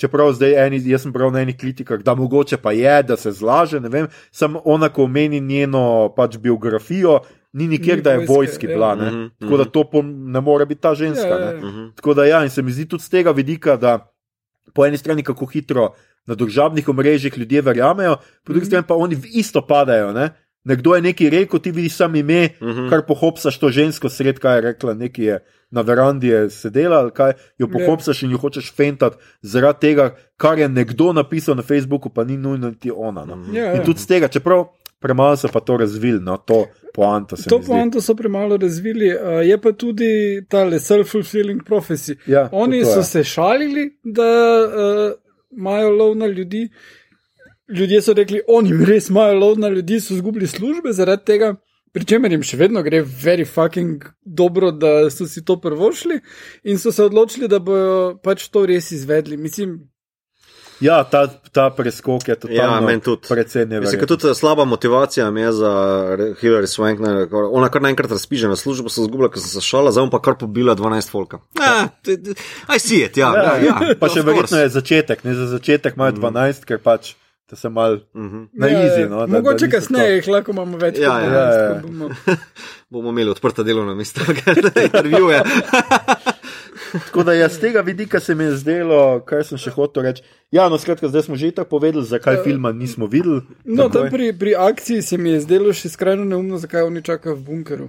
čeprav zdaj eni, jaz sem prav na enih kritikah, da mogoče pa je, da se zlaže, ne vem, samo ona, ko omeni njeno pač biografijo, ni nikjer, Ni da je vojske, vojski ja. bila. Ne? Mhm, Tako da to pom- ne more biti ta ženska. Ja, ne. ja, ja. Mhm. Tako da ja, in se mi zdi tudi z tega vidika, da po eni strani kako hitro na družabnih omrežjih ljudje verjamejo, po drugi Mhm. strani pa oni isto padajo. Ne? Nekdo je nekaj rekel, ti vidiš sam ime, Mhm. kar pohopsaš to žensko sred, kaj je rekla, nekaj je na verandi je sedela, ali kaj jo Ja. pohopsaš in jo hočeš fentati zaradi tega, kar je nekdo napisal na Facebooku, pa ni nujno niti ona. No. Mhm. Ja, In ja. tudi z tega, čeprav premalo so pa to razvili, no, to poanta se To poanto so premalo razvili, uh, je pa tudi ta self-fulfilling prophecy. Ja, Oni tudi to so se šalili, da uh, imajo lov na ljudi. Ljudje so rekli, oni res imajo lov na ljudi, so izgubili službe zaradi tega. Pričemer jim še vedno gre very fucking dobro, da so si to prvošli in so se odločili, da bodo pač to res izvedli. Mislim, Ja, ta, ta preskok je totalno Ja, meni tudi. precej Mislim, da tudi slaba motivacija mi je za Hillary Swank. Ne, ona kar naenkrat razpiže na službo, se zgubila, ker sem se šala, zdaj pa kar pobila 12 folka. Eh, Aj si je, ja. Ja, ja, pa še verjetno je začetek, ne za začetek imajo 12, ker pač da se mal Mhm. na ja, izi. No, da- mogoče kasneje jih lahko imamo več. Ja, ja. Ja, ja. bomo- Bomo imeli odprta delovna mesta, intervjuje. To. Tako da jaz z tega vidika se mi je zdelo, kar sem še hotel reči. Ja, no, skratka, zdaj smo že tako povedali, zakaj filma nismo videli. No, tam pri, pri akciji se mi je zdelo še skrajno neumno, zakaj oni čakajo v bunkeru.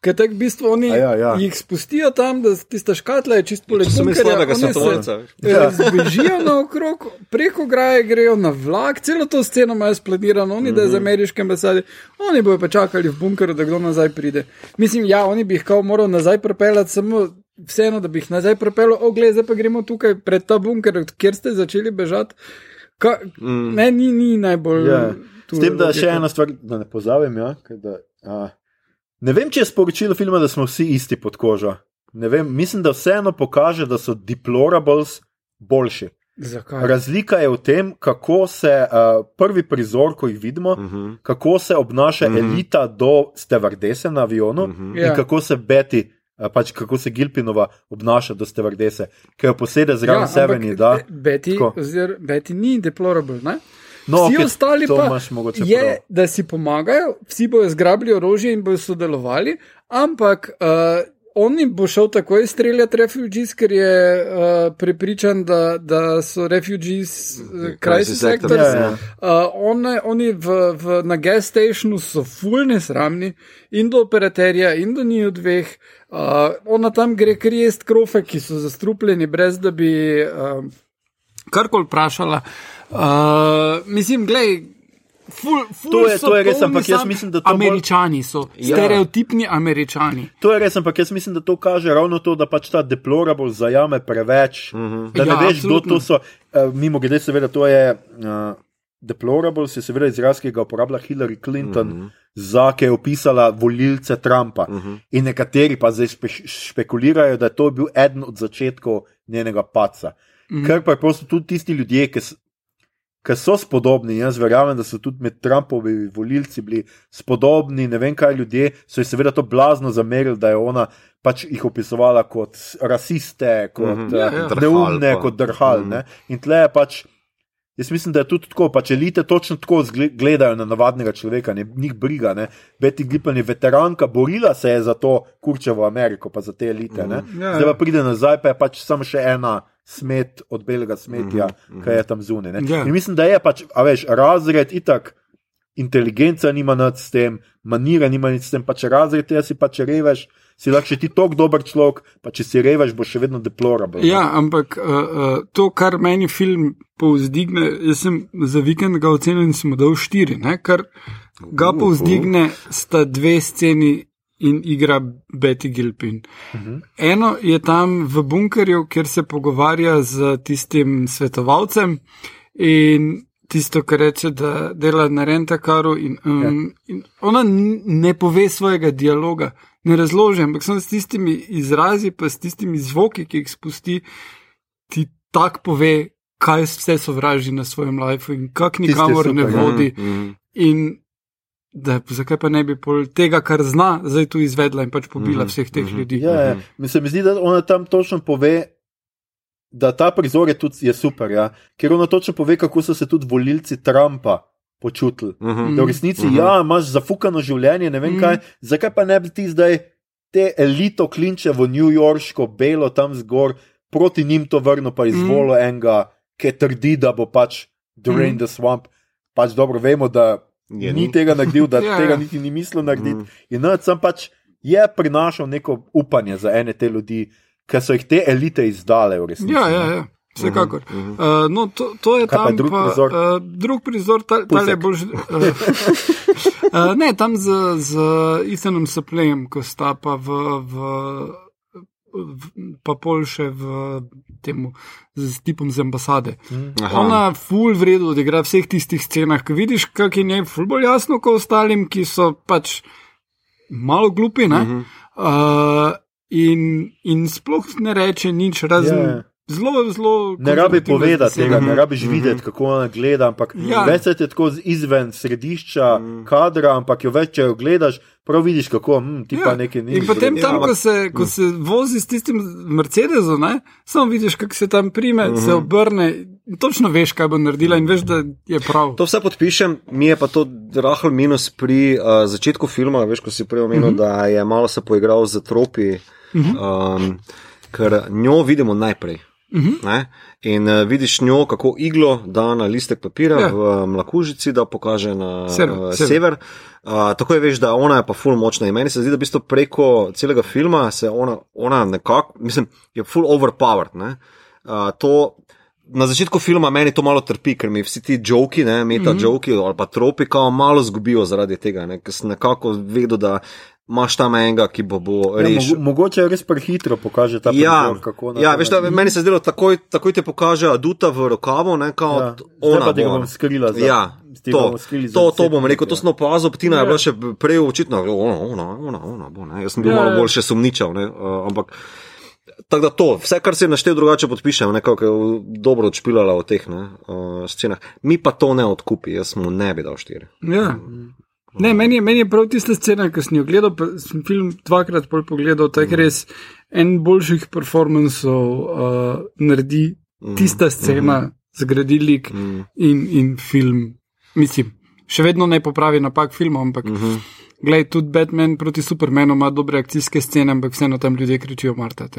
Ker tako v bistvu oni A ja, ja. jih spustijo tam, da tista škatla je čisto poleg imel bunkerja. slabega oni se- svetovalca. Razbežijo naokrog, preko graje grejo na vlak, celo to sceno imajo splanirano, oni da je z Mhm. ameriške ambasade, oni bojo pa čakali v bunkeru, da kdo nazaj pride. Mislim, ja, oni bi jih kao moral nazaj pripeljati, samo vseeno, da bi jih nazaj pripeljal, o, gled, zdaj pa gremo tukaj pred ta bunker, od kjer ste začeli bežati. Ka, mm. Ne, ni, ni najbolj. Ja. tu S tem, da še ena stvar, da ne pozabim. Ja, da, a, ne vem, če je sporočilo filma, da smo vsi isti pod kožo. Ne Vem, mislim, da vseeno pokaže, da so deplorables boljši. Zakaj? Razlika je v tem, kako se uh, prvi prizor, ko jih vidimo, uh Mhm. -huh. kako se obnaša uh -huh. elita do stevardese na avionu uh -huh. in Ja. kako se Beti. Uh, Pač kako se Gilpinova obnaša do stevardese, ki jo posede zraven ja, ampak Seveni. Da, Be- Betty, Tako. ozir, Betty ni deplorable. Ne? No, vsi okej, ostali pa je, prav. da si pomagajo, vsi bojo zgrabili orožje in bojo sodelovali, ampak uh, on jim bo šel takoj streljati refugees, ker je uh, prepričan, da, da so refugees uh, crisis Crisis actors, ja, ja. Uh, on, oni v, v, na gas stationu so fulne sramni in do operaterja, in do njih dveh. Uh, ona tam gre kar jest krofe, ki so zastrupljeni, brez da bi uh, karkoli vprašala. Uh, mislim, gledaj. Ful, ful To je- so to je res, ampak jaz mislim, da to Američani so, Ja. stereotipni američani. To je res, ampak jaz mislim, da to kaže ravno to, da pač ta deplorable zajame preveč. Uh -huh. Da ne Ja, veš, kdo absolutno. to so. Uh, mimo grede, seveda, to je. Uh, Deplorable je seveda izraz, ki ga uporablja Hillary Clinton, uh -huh. za ki je opisala volilce Trumpa. Uh -huh. In nekateri pa zdaj špe, špekulirajo, da je to bil eden od začetkov njenega paca. Uh -huh. Ker pa prosto tudi tisti ljudje, ki, ki so spodobni, jaz verjamem, da so tudi med Trumpovi volilci bili spodobni, ne vem kaj ljudje, so ji seveda to blazno zamerili, da je ona pač jih opisovala kot rasiste, kot Mhm. -huh. Ja, ja, ja. ja. neumne, Drhal pa. kot drhal. Uh Mhm. -huh. In tle je pač. Jaz mislim, da je tudi tako, pač elite točno tako gledajo na navadnega človeka, ne njih briga. Ne. Betty Gippen je veteranka, borila se je za to kurčevo Ameriko, pa za te elite. Ne. Ja, Zdaj ja. pa pride nazaj, pa je pač samo še ena smet od belega smetja, ki je tam zunaj. ne. Ja. In mislim, da je pač, a veš, razred itak. Inteligenca nima nič s tem, manira nima nič s tem, pa če razred, jaz si pa če reveš, si lahko še ti tako dober človek, pa če si reveš, boš še vedno deplorable. ne. Ja, ampak uh, uh, to, kar meni film povzdigne, jaz sem za vikend ga ocenil in sem dal štiri, ne? kar ga povzdigne, sta dve sceni in igra Betty Gilpin. Uh -huh. Eno je tam v bunkerju, kjer se pogovarja z tistim svetovalcem in tisto, kar reče, da dela na rentakaru. In, um, ja. in ona ne pove svojega dialoga, ne razloži, ampak samo s tistimi izrazi, pa s tistimi zvoki, ki jih spusti, ti tak pove, kaj vse sovraži na svojem lifeu in kak nikamor ne vodi. Mhm. In da, zakaj pa ne bi pol tega, kar zna, zdaj tu izvedla in pač pobila Mhm, vseh teh mhm. ljudi. Ja, ja. Mi se mi zdi, da ona tam točno pove, da ta prizor je tudi je super, ja? ker ona točno pove, kako so se tudi volilci Trumpa počutili. Mhm. Da v resnici, Mhm. ja, imaš zafukano življenje, ne vem Mhm. kaj, zakaj pa ne bi ti zdaj te elito klinče v New Yorško, belo tam zgor, proti njim to vrnil, pa izvolil enega, ki trdi, da bo pač Drain Mhm. the Swamp. Pač dobro vemo, da Je, ni tega naredil, da Ja, tega ja. niti ni mislil narediti. Mhm. In no, sem pač je prinašal neko upanje za ene te ljudi, ki so jih te elite izdale v resnici. Ja, ja, ja. Vsekakor. Mhm, mhm. Uh, no, to, to je Kaj pa tam. drug pa, prizor? Uh, drug prizor, ta, ta je bolj. Uh, uh, ne, tam z, z Ethanom Saplejem, ko sta pa v v- pa pol še v temu z tipom z ambasade. Aha. Ona ful vredno odigra v vseh tistih scenah, ki vidiš, kak je njej ful bolj jasno kot ostalim, ki so pač malo glupi. Uh -huh. uh, in, in sploh ne reče nič, razen Ja. yeah. zelo, zelo. Ne rabi povedati tega, ne rabiš videti, kako ona gleda, ampak Ja. več je tako izven središča kadra, ampak jo več, če jo gledaš, prav vidiš, kako hm, ti pa nekaj ni. In potem tam, ko se, ko se vozi s tistim Mercedesom, ne, samo vidiš, kako se tam prime, uh -huh. se obrne. in Točno veš, kaj bo naredila, in veš, da je prav. To vse podpišem, mi je pa to rahel minus pri uh, začetku filma. Veš, ko si prej omenil, uh -huh. da je malo se poigral z tropi, uh -huh. um, ker njo vidimo najprej. Uh -huh. In uh, vidiš njo, kako iglo da na listek papira Ja. ja. v mlakužici, da pokaže na Sever, uh, sever. sever. Uh, tako je, veš, da ona je pa ful močna. In meni se zdi, da v bistvu preko celega filma se ona, ona nekako, mislim, je ful overpowered. Ne? Uh, to, na začetku filma meni to malo trpi, ker mi vsi ti joki, ne, meta mm -hmm. joki ali pa tropi, kao malo zgubijo zaradi tega, ne, ker sem nekako vedel, da imaš tam enega, ki bo, bo Ja, rešil. mogo, mogoče res prehitro pokaže ta Ja, prizor, kako ona ja to veš, da, meni se je zdelo, takoj, takoj ti pokaže aduta v rokavu, ne, kao, Ja. ja. Zdaj ona ga bo, bom skrila za- Ja, to, skrili to, to bom rekel, ja. to sem opazil, Tina je Ja. bila še prej očitno, ona, ona, ona, ona bo, ne. Jaz sem bil Ja, malo ja. bolj še sumničav, ne, uh, ampak. Tako da to, vse, kar si je naštel, drugače podpišem, nekako je dobro odšpilala v teh ne, uh, scenah. Mi pa to ne odkupi, jaz mu ne bi dal štiri. Ja. Ne, meni, je, meni je prav tista scena, ki sem jo gledal, sem film dvakrat pol pogledal, tako je res en boljših performancev uh, naredi tista scena, zgradi lik in, in film. Mislim, še vedno ne popravi napak filma, ampak Glej, tudi Batman proti Supermanu ima dobre akcijske scene, ampak vseeno tam ljudje kričijo Marta.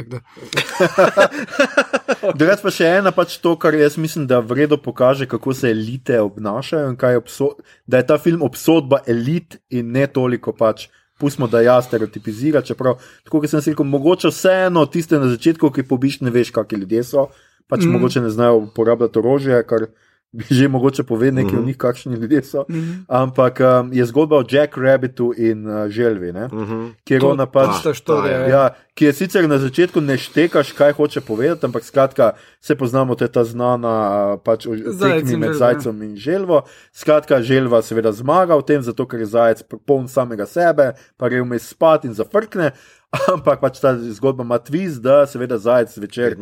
Drugač pa še ena pač to, kar jaz mislim, da vredno pokaže, kako se elite obnašajo in je da je ta film obsodba elit in ne toliko pač. Pustimo, da ja stereotipizira, čeprav, tako kot sem rekel, mogoče vseeno tiste na začetku, ki pobiš, ne veš, kakšni ljudje so, pač mm. mogoče ne znajo uporabljati orožje, kar že mogoče povedal nekaj mm. o njih, kakšni ljudje so. Mm. Ampak um, je zgodba o Jack Rabbitu in uh, Želvi, ne? mm. kjer To- ona pač. tista štorija, ja. Ja, ki je sicer na začetku ne štekaš, kaj hoče povedati, ampak skratka, se poznamo, to je ta znana a, pač, tekmi med želva, zajcem in želvo. Skratka, želva seveda zmaga v tem, zato ker je zajec poln samega sebe, pa gre vmes spat in zafrkne. Ampak pač ta zgodba ima tviz, da seveda zajec večer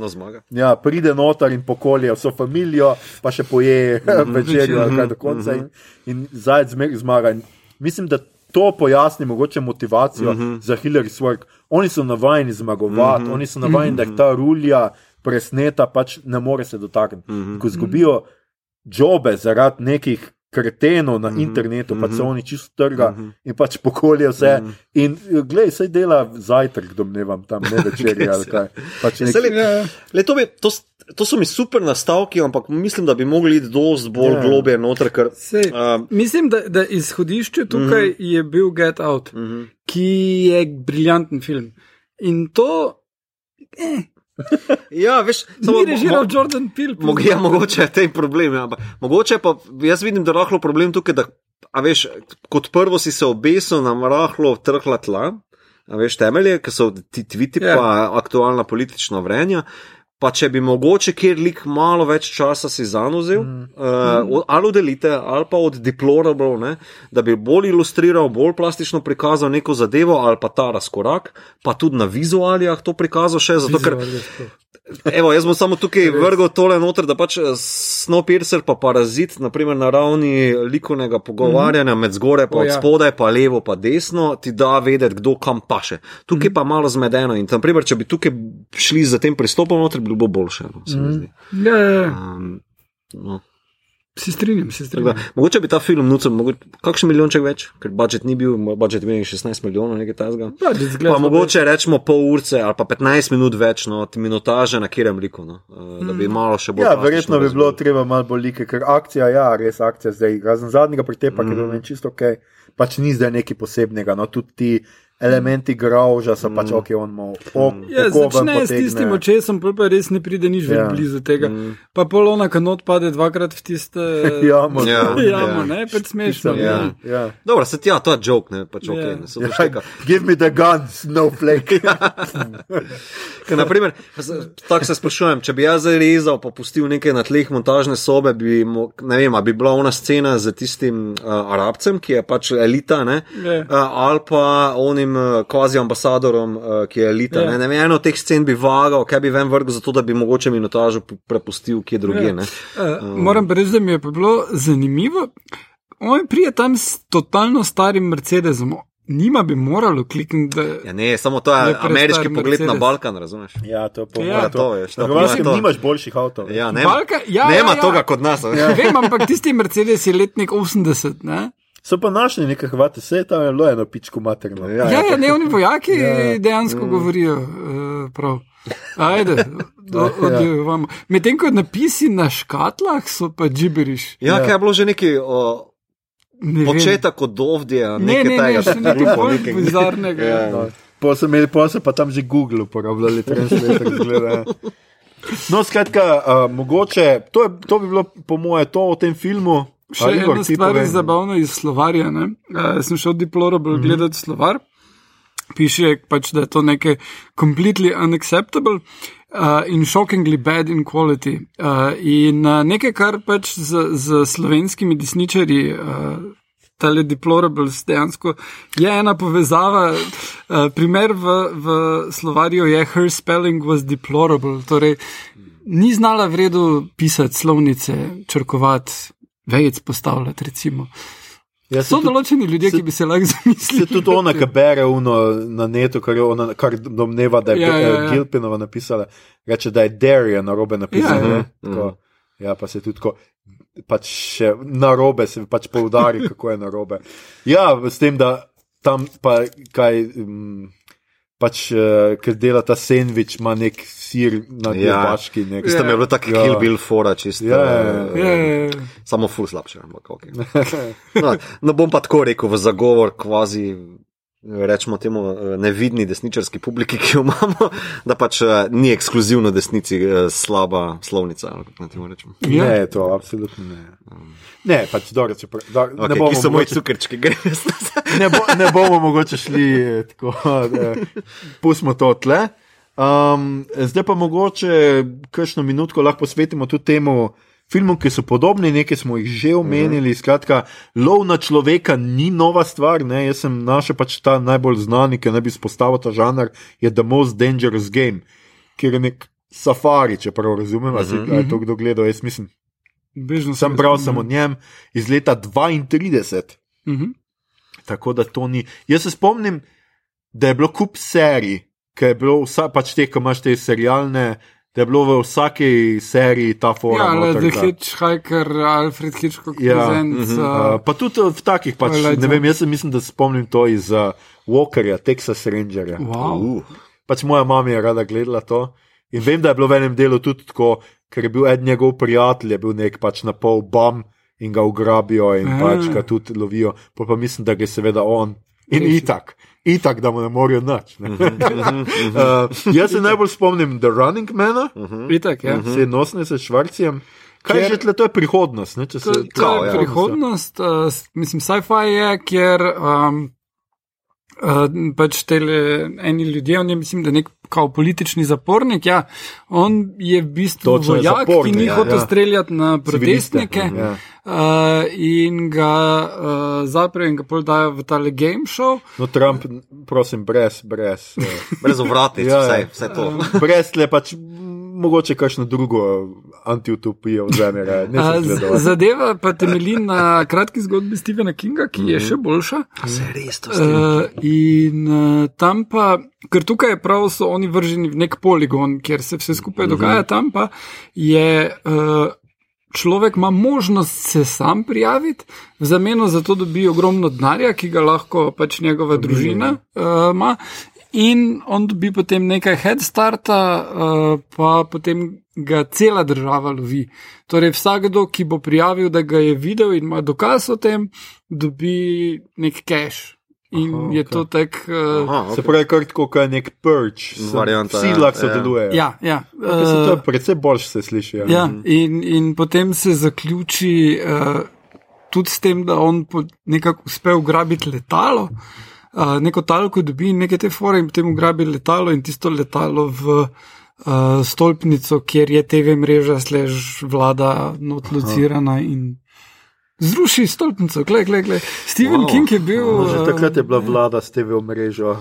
ja, pride noter in pokolje vso družino, pa še poje večerjo ali kaj do konca in, in zajec zmaga. In mislim, da to pojasni mogoče motivacijo uh -huh. za Hillary Swark. Oni so navajeni zmagovati, uh -huh. oni so navajeni, da jih ta rulja presneta, pač ne more se dotakniti. Uh -huh. Ko zgubijo jobe zaradi nekih kretenov na uh -huh. internetu, pa se oni čisto trga uh -huh. in pač pokolje vse. Uh -huh. In glej, sej dela zajtrk, domnevam tam, ne večerje ali kaj. Pač nek, Saj, le, le, to, bi, to, to so mi super nastavki, ampak mislim, da bi mogli iti dosti bolj Ja. yeah. globje noter. Ker, Sej, um, mislim, da, da izhodišče tukaj mm -hmm. je bil Get Out, mm -hmm. ki je briljanten film. In to ja, veš, ni režiral Jordan Peele. Mo, ja, mogoče je te problem, ja, ampak mogoče pa jaz vidim, da je rahlo problem tukaj, da, a veš, kot prvo si se obesil na rahlo trhla tla, a veš, temelje, ki so ti tviti, Ja. yeah. pa aktualna politična vrenja. Pa če bi mogoče kjer lik malo več časa si zanuzel, mm. uh, ali od elite, ali pa od deplorable, ne, da bi bolj ilustriral, bolj plastično prikazal neko zadevo, ali pa ta razkorak, pa tudi na vizualijah to prikazal še, zato ker Evo, jaz bom samo tukaj vrgel tole noter, da pač eh, Snowpiercer pa parazit, naprimer na ravni likovnega pogovarjanja med zgore pa O, od ja. spodaj, pa levo pa desno, ti da vedeti, kdo kam paše. Tukaj pa malo zmedeno in naprimer, če bi tukaj šli za tem pristopom noter, bi bilo bolje. No, se zdi. Ja, ja, ja. um, no. se strinjam, se strinjam. da, mogoče bi ta film nucel, mogoče, kakšen milijonček več, ker budžet ni bil, budžet je bil 16 milijonov, nekaj tasga. Ja, Pa mogoče rečemo pol urce ali pa 15 minut več, no, ti minutaže na kjerem liku, no, uh, da bi malo še bolj. Ja, verjetno bi bilo treba malo bolj like, ker akcija, ja, res akcija zdaj, razen zadnjega pretepa, mm. ki je Mhm. bilo meni čisto ok, pač ni zdaj nekaj posebnega. No, tudi ti elementi groža so pač ok, on ima ok. Ja, začne s tistim očesom, pa pa res ne pride nič več Ja. blizu tega. Pa polona kanot pade dvakrat v tiste Jamo, Ja. jamo, ne, pač smešno. Ja. ne. Ja. Dobro, se ti ja, to je joke, ne, pač ok, Ja. ne, se to šteka. Give me the gun, snowflake. Ker, naprimer, tako se sprašujem, če bi jaz zdaj rezal, pa pustil nekaj na tleh montažne sobe, bi, mo- ne vem, a bi bila ona scena z tistim uh, arabcem, ki je pač elita, ne, Ja. uh, ali pa onim uh, kvazi ambasadorom, uh, ki je elita. Ja. Ne, ne vem, eno od teh scen bi vagal, kaj bi ven vrgel, zato da bi mogoče minutažo pu- prepustil kje drugje. ne. Uh, moram pa reči, da mi je bilo zanimivo. On prije tam s totalno starim Mercedesom. Nima bi moralo klikniti, da Ja, ne, samo to je ameriški pogled na Mercedes. Balkan, razumeš? Ja, to je Ja, po to to Na Hrvaškem nimaš boljših avtov. Ja, nema, Balka- ja, nema ja, ja. toga kot nas. Ja. Vem, ampak tisti Mercedes je letnik 80. Ne? So pa našli nekaj Hrvate, vse tam je bilo eno pičko materno. Ja, Ja, ja, ne, oni vojaki Ja. dejansko govorijo uh, prav. Ajde, odjevamo. Medtem ko napisi na škatlah so pa džiberiš. Ja, kaj je bilo že neki o, Ne početek od Dovdija, Ne, nekaj ne, ne, tega. še nekaj grupo bolj nekega. bizarnega. Ja. Ja. Pa so imeli, pa tam že Google uporabljali, translator zgleda. No, skratka, uh, mogoče, to, je, to bi bilo po moje to o tem filmu. Še A, Igor, ena stvar je zabavna iz slovarja. Uh, sem šel deplorable mm. -hmm. gledati slovar. Piše pač, da je to nekaj completely unacceptable uh, in shockingly bad in quality. Uh, in uh, nekaj, kar pač z, z slovenskimi desničarji. Uh, Tale deplorables dejansko je ena povezava. Uh, primer v, v slovarju je her spelling was deplorable, torej ni znala v redu pisati slovnice, črkovati, vejec postavljati. Recimo. Ja, So se tudi, določeni ljudje, se- ki bi se lahko se zamislili. tudi ona, ki bere uno na netu, kar, ona, kar domneva, da je Ja, ja, ja. Gilpinova napisala, reče, da je Darija na robe napisala. Ja. ja. Tako, ja, pa se tudi tako. Pač še na robe se pač poudari, kako je na robe. Ja, s tem, da tam pa kaj, um, pač, uh, ker dela ta sendvič, ima nek sir na Ja. debaški. Nek, Tisto mi je bilo tako Ja. Kill Bill fora, čisto. Ja, ja, ja. Ja, ja, ja. Samo ful slabše, ampak ok. No, ne bom pa tako rekel v zagovor kvazi. Rečemo temu eh, nevidni desničarski publiki, ki jo imamo, da pač eh, ni ekskluzivno desnici slaba slovnica. rečem. Ja. Ne, to absolutno ne. Ne, pač dobro, če pre, do, Okay, ne bomo moji mogoče- cukrčki, greš. ne, bo, ne bomo mogoče šli eh, tako, da pustimo to tle. Um, zdaj pa mogoče kakšno minutko lahko posvetimo tudi temu filmu, ki so podobni, nekaj smo jih že omenili. Skratka, lov na človeka ni nova stvar. Ne? Jaz sem našel pač ta najbolj znani, ki naj bi spostavil ta žanr, je The Most Dangerous Game, kjer je nek safari, če prav razumem, ali uh -huh. je to kdo gledal. Jaz mislim, Bežno sem bral samo o njem iz leta 32. Uh -huh. Tako da to ni. Jaz se spomnim, da je bilo kup serij, ki je bilo vsa, pač te, ki imaš te serialne, da je bilo v vsaki seriji ta forma. Ja, ale noter, The da- Hitchhiker, Alfred Hitchcock, Ja, mhm, uh, Uh, pa tudi v takih, pač, ne vem, jaz se mislim, da spomnim to iz uh, Walkerja, Texas Rangerja. Wow. Uh, Pač moja mama je rada gledala to. In vem, da je bilo v enem delu tudi tako, ker je bil eden njegov prijatelj, je bil nek pač na pol bam in ga ugrabijo in Ah. pač ga tudi lovijo. Pol pa mislim, da gre seveda on. In itak, itak, da mu ne morajo nič. ne. uh, jaz se najbolj spomnim The Running Mana, Itak, ja. se nosne s Švarcijem. Kaj Kjer- je že tle, to je prihodnost. Ne, če se, To, to Kao, je ja. prihodnost, uh, mislim, sci-fi je, kjer um, uh, pač tele eni ljudje, on je, mislim, da nek kao politični zapornik. Ja, on je v bistvu Točno vojak, zapornik, ki ni ja, hotel ja. streljati na protestnike. Ja. Uh, in ga uh, zaprejo in ga pol dajo v tale game show. No, Trump, prosim, brez, brez. Uh, brez ovratnic, Ja, vse, ja. vse to. brez tle pač mogoče kakšno drugo antiutopijo vzame. raje. Ne Uh, sem z- gledal. zadeva pa temelji na kratki zgodbi Stephena Kinga, ki je še boljša. Se res to Uh, in uh, tam pa, ker tukaj je prav, so oni vrženi v nek poligon, kjer se vse skupaj dogaja, tam pa je. Uh, Človek ima možnost se sam prijaviti, v zameno za to dobi ogromno denarja, ki ga lahko pač njegova družina uh, ima, in on dobi potem nekaj head starta, uh, pa potem ga cela država lovi. Torej, vsakdo, ki bo prijavil, da ga je videl in ima dokaz o tem, dobi nek cash. In Aha, je okej. to tek. Uh, Aha, Se okay. pravi, kar tako, kot je nek perč. Varianta, Vsi ja, lahko ja. sodelujejo. ja, ja. Okay, se to Uh, je predvsej boljše se sliši. Ja. ja in, in potem se zaključi uh, tudi s tem, da on nekako uspe ugrabiti letalo. Uh, neko talko dobi nekaj te fore, in potem ugrabi letalo in tisto letalo v uh, stolpnico, kjer je TV mreža, slež vlada, notlocirana in zruši stolpnico. Glej, glej, glej. Stephen Wow. King je bil. No, že uh, takrat je bila vlada s TV omrežjo.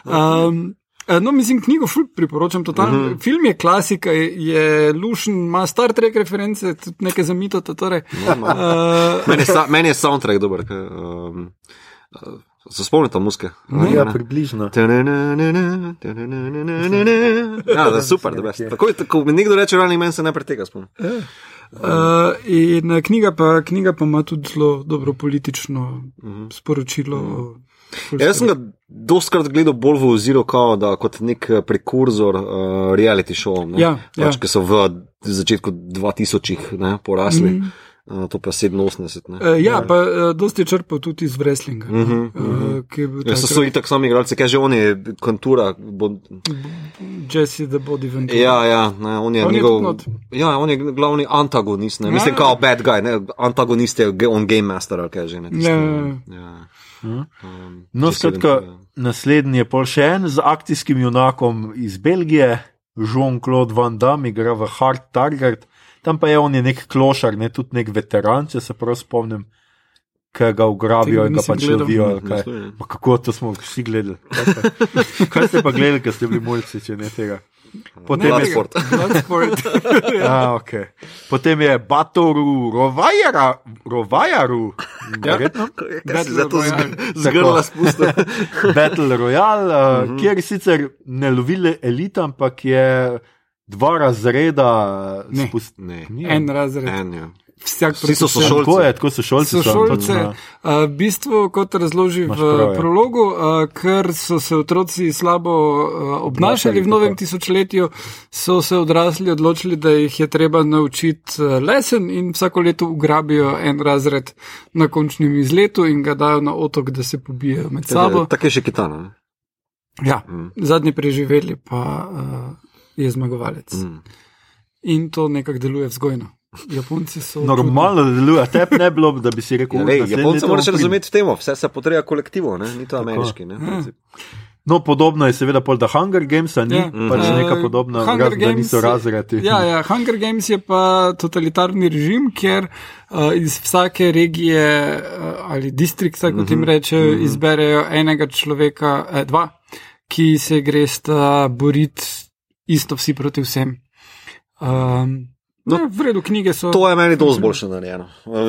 Um, no, mislim, knjigo ful priporočam. Totalno. Uh Mhm. -huh. Film je klasika, je, je lušen, ima Star Trek reference, tudi nekaj zamito. Torej. Uh, Meni je, meni je soundtrack dober. Kaj, um, uh, se spomnite muske? Ja, približno. Ja, da super, da je. Tako, tako mi nekdo reče, Running Man se najprej tega spomni. uh, in eh, knjiga pa, knjiga pa ima tudi zelo dobro politično Uh -huh. sporočilo. Uh -huh. Ja, jaz sem ga dostkrat gledal bolj v oziru kao, da, kot nek eh, prekurzor uh, reality show, Ja, pač, ja. ki so v začetku 2000-ih ne, porasli, mm -hmm. uh, to pa 87. Ne. Uh, ja, pa uh, dosti je črpal tudi iz wrestlinga. Uh -huh, uh, je bil Ja, so, so itak sami igralci, kaj že on je, kontura. Bo, Jesse the Body Ventura. ja, ja, ne, on je On je njegov. not. ja, on je glavni antagonist, ne, Ja, mislim, ja. kao bad guy, ne, antagonist je on game master ali kaj že. Ne, tisti, Ja, ne, ja, Mhm. Um, No, skratka, naslednji je pol še en z akcijskim junakom iz Belgije, Jean-Claude Van Damme, igra v Hard Target. Tam pa je on je nek klošar, ne tudi nek veteran, če se prav spomnim, ki ga ugrabijo in ga pač lovijo. kako to smo vsi gledali? Kaj, kaj ste pa gledali, ker ste bili mulci, če ne tega? Potem je Bloodsport. Bloodsport. Ja, okay. Potem je Batoru, Rovajaru, Rovajaru, verjetno. Kaj si za to Battle Royale. zg- zgrla spustil? Battle Royale, uh, Mhm. kjer sicer ne lovile elita, ampak je dva razreda Ne. spust- Ne. En razred. En, ja. Vsak Vsi so sošolci. Tako je, tako so šolci. so, Sošolce, točno. uh, v bistvu, kot razloži v prav, ja. prologu, uh, ker so se otroci slabo uh, obnašali v novem tisočletju, so se odrasli odločili, da jih je treba naučiti lesen in vsako leto ugrabijo en razred na končnem izletu in ga dajo na otok, da se pobijajo med sabo. Tako je še kitana. ne? Ja, Mm. zadnji preživeli pa uh, je zmagovalec. Mm. In to nekako deluje vzgojno. Japonci so. Normalno da deluje, tebi ne bi bilo, da bi si rekel, Ja, "U, lej, naslednje Japonce to moraš bom prim." razumeti temo, vse se potreba kolektivo, ne? ni to ameriški. Ne? Ja. No, podobno je seveda pol da Hunger Games, ni Ja. pač Mhm. neka podobna, Hunger da Games niso je- razredi. Ja, ja, Hunger Games je pa totalitarni režim, kjer uh, iz vsake regije uh, ali distrikta, kot jim rečejo, izberejo enega človeka, eh, dva, ki se gresta boriti isto vsi proti vsem. Um, no, ne, v redu, knjige so. To je meni dosti boljše narejeno.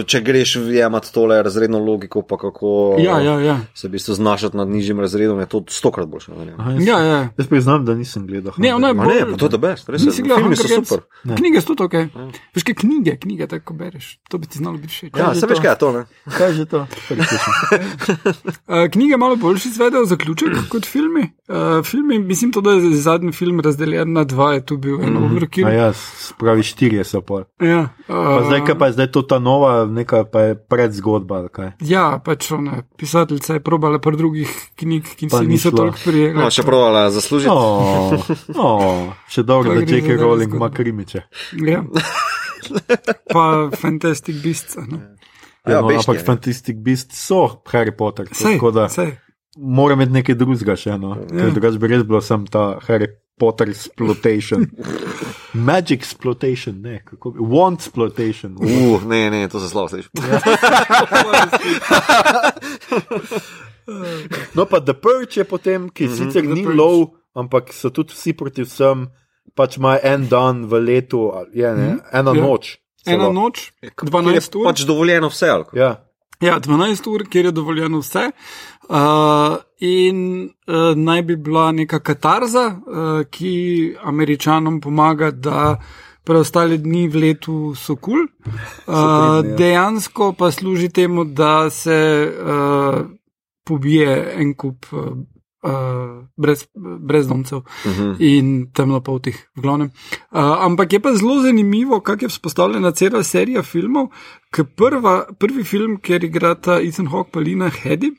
Če greš jemati tole razredno logiko, pa kako Ja, ja, ja. se v bistvu znašati nad nižjim razredom, je to stokrat boljše narejeno. Aha, jaz, ja, ja. jaz priznam, da nisem gledal. Ne, ono je bolj. ne, pa to je debes, res Nisi je. gledal Filmi so super. Ne. Knjige so tudi ok. Veš, kaj knjige, knjige tako bereš. To bi ti znalo biti všeč. Ja, se veš to? kaj je to, ne? Kaj je že to? Uh, knjige malo boljši izvedejo zaključek kot filmi. Uh, filmi, mislim, to, da je zadnji film razdeljen na dva, je tu bil en overkill. A ja, spravi štirje so pol. Ja, Pa uh, zdaj, kaj pa je zdaj to ta nova, neka pa je predzgodba. kaj? ja, pač ona, pisateljica je probala par drugih knjig, ki Pa se ni niso toliko prijele. No, še provala zaslužiti. Oh, oh, še dobro, Pa da J.K. Rowling ima krimiče. Ja. Pa Fantastic Beasts. Ja, Ja, no, beštije, ampak ja. Fantastic Beast so Harry Potter. Sej, Tako da sej. mora imeti nekaj drugega še. No. Ja. Drugač bi res bilo sem ta Harry Potter exploitation. Magic exploitation, ne, kako bi. Want exploitation. Uh, ne, ne, to se slabo sliši. No, pa The Purge je potem, ki mm -hmm, sicer ni Purge. lov, ampak so tudi vsi proti vsem, pač ima en dan v letu, ali je, ne, ena Ja. noč. Ena celo. noč, Kjer 12 je ur. pač dovoljeno vse. Ja. Ja, 12 ur, kjer je dovoljeno vse. Uh, in uh, naj bi bila neka katarza, uh, ki američanom pomaga, da preostale dni v letu so kul. Cool. Uh, ja. dejansko pa služi temu, da se uh, pobije en kup uh, uh, brez, brezdomcev Uh -huh. in temnopoltih, v glavnem. Uh, ampak je pa zelo zanimivo, kako je vzpostavljena cela serija filmov. ker Prva, prvi film, kjer igrata Ethan Hawke in Lina Hedi,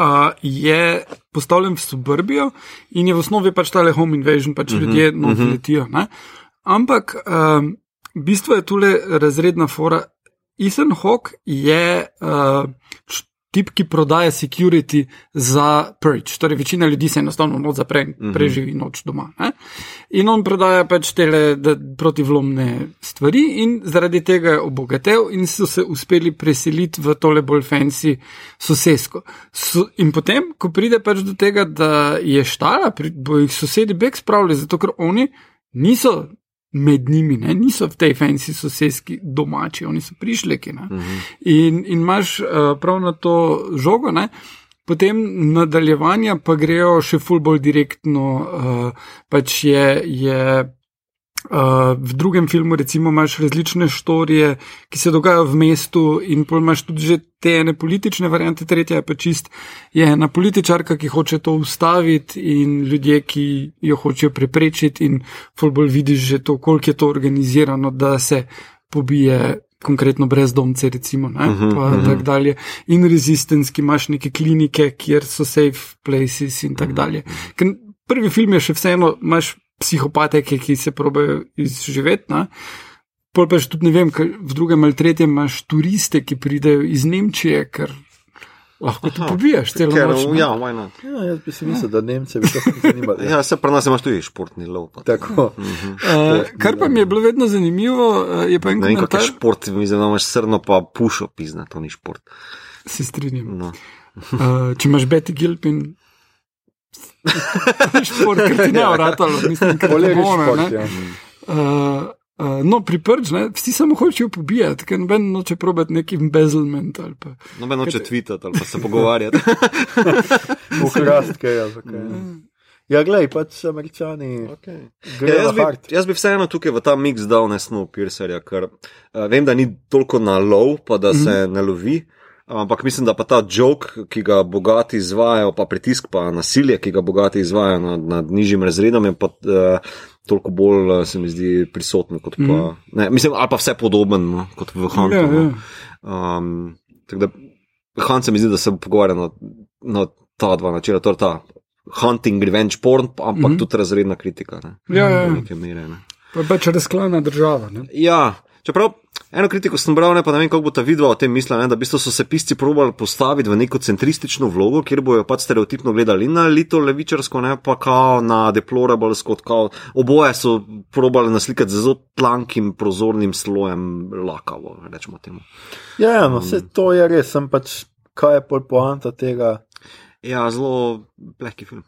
uh, je postavljen v suburbijo in je v osnovi pač tale home invasion, pač uh -huh, ljudje not uh -huh. letijo. Ne? Ampak um, bistvo je tule razredna fora. Ethan Hawke je uh, tip, ki prodaja security za Purge. Torej, večina ljudi se enostavno noč zapre in Mhm. preživi noč doma. Ne? In on prodaja pač te protivlomne stvari, in zaradi tega je obogatel, in so se uspeli preseliti v tole bolj fancy sosesko. So, in potem, ko pride pač do tega, da je štala, bo jih sosedi beg spravili, zato ker oni niso. Med njimi ne? niso v tej fancy sosedski domači, oni so prišleki. Uh -huh. In, in imaš uh, prav na to žogo, ne? potem nadaljevanja pa grejo še ful bolj direktno. Uh, pač je, je Uh, v drugem filmu, recimo, imaš različne štorije, ki se dogajajo v mestu, in pol imaš tudi že te ene politične variante, tretja je pa čist, je ena političarka, ki hoče to ustaviti, in ljudje, ki jo hočejo preprečiti, in ful bolj vidiš že to, koliko je to organizirano, da se pobije. Konkretno brezdomce, recimo, ne, uh -huh, pa uh -huh. tako dalje. In resistance, ki imaš neke klinike, kjer so safe places, in tako dalje. Ker prvi film je še vseeno, imaš psihopate, ki, ki se probejo izživeti. Ne? Pol pa še tudi ne vem, ker v drugem ali tretjem imaš turiste, ki pridejo iz Nemčije, ker lahko ti pobiješ celo Ker, noč. ne. ja? Ja, jaz bi si mislil, da Nemce bi to zanimalo. Ja, se pri nas imaš tudi športni lov. pa- Tako. Uh, kar pa mi je bilo vedno zanimivo, uh, je pa en Ne vem, kak je komentar, šport, mi zdaj imaš srno pa pušo, pizna, to ni šport. se strinjam. No. Uh, če imaš Betty Gilpin, šport, ki ti ne vratalo, mislim, ne je ne. ja. Uh, no, pri ne, vsi samo hočejo pobijati, ker noben noče probati neki embezzlement ali pa. Noben noče tvitati ali pa se pogovarjati. Ukrastke, ja, zakaj. Ja, glej, pač američani. Okay. Ja, jaz, bi, jaz bi vseeno tukaj v ta miks dal ne Snowpiercerja, ker uh, vem, da ni toliko na lov, pa da se mm. ne lovi. Ampak mislim, da pa ta jok, ki ga bogati izvajo, pa pritisk, pa nasilje, ki ga bogati izvajo nad, nad nižjim razredom, je pa uh, toliko bolj, uh, se mi zdi, prisoten kot pa. Mm. Ne, mislim, ali pa vse podoben no, kot v Huntu. Ja, no. ja. Um, tako da Hunt se mi zdi, da se pogovarja na, na ta dva načela, torej ta hunting, revenge porn, pa- ampak mm -hmm. tudi razredna kritika. Ne, Ja, ja, ja. Neke mere. Ne. Pa pač razklana država. Ne? Ja, čeprav eno kritiko sem bral, ne pa ne vem, kako bo ta vidva o tem mislila, ne, da v bistvu so se pisci probali postaviti v neko centristično vlogo, kjer bojo pač stereotipno gledali na elito levičarsko, ne pa kao na deplorables, kot kao oboje so probali naslikati z zelo tlankim, prozornim slojem lakavo, rečemo temu. Ja, ja, no, vse to je res, sem pač, kaj je pol poanta tega. Ja, zelo plehki film.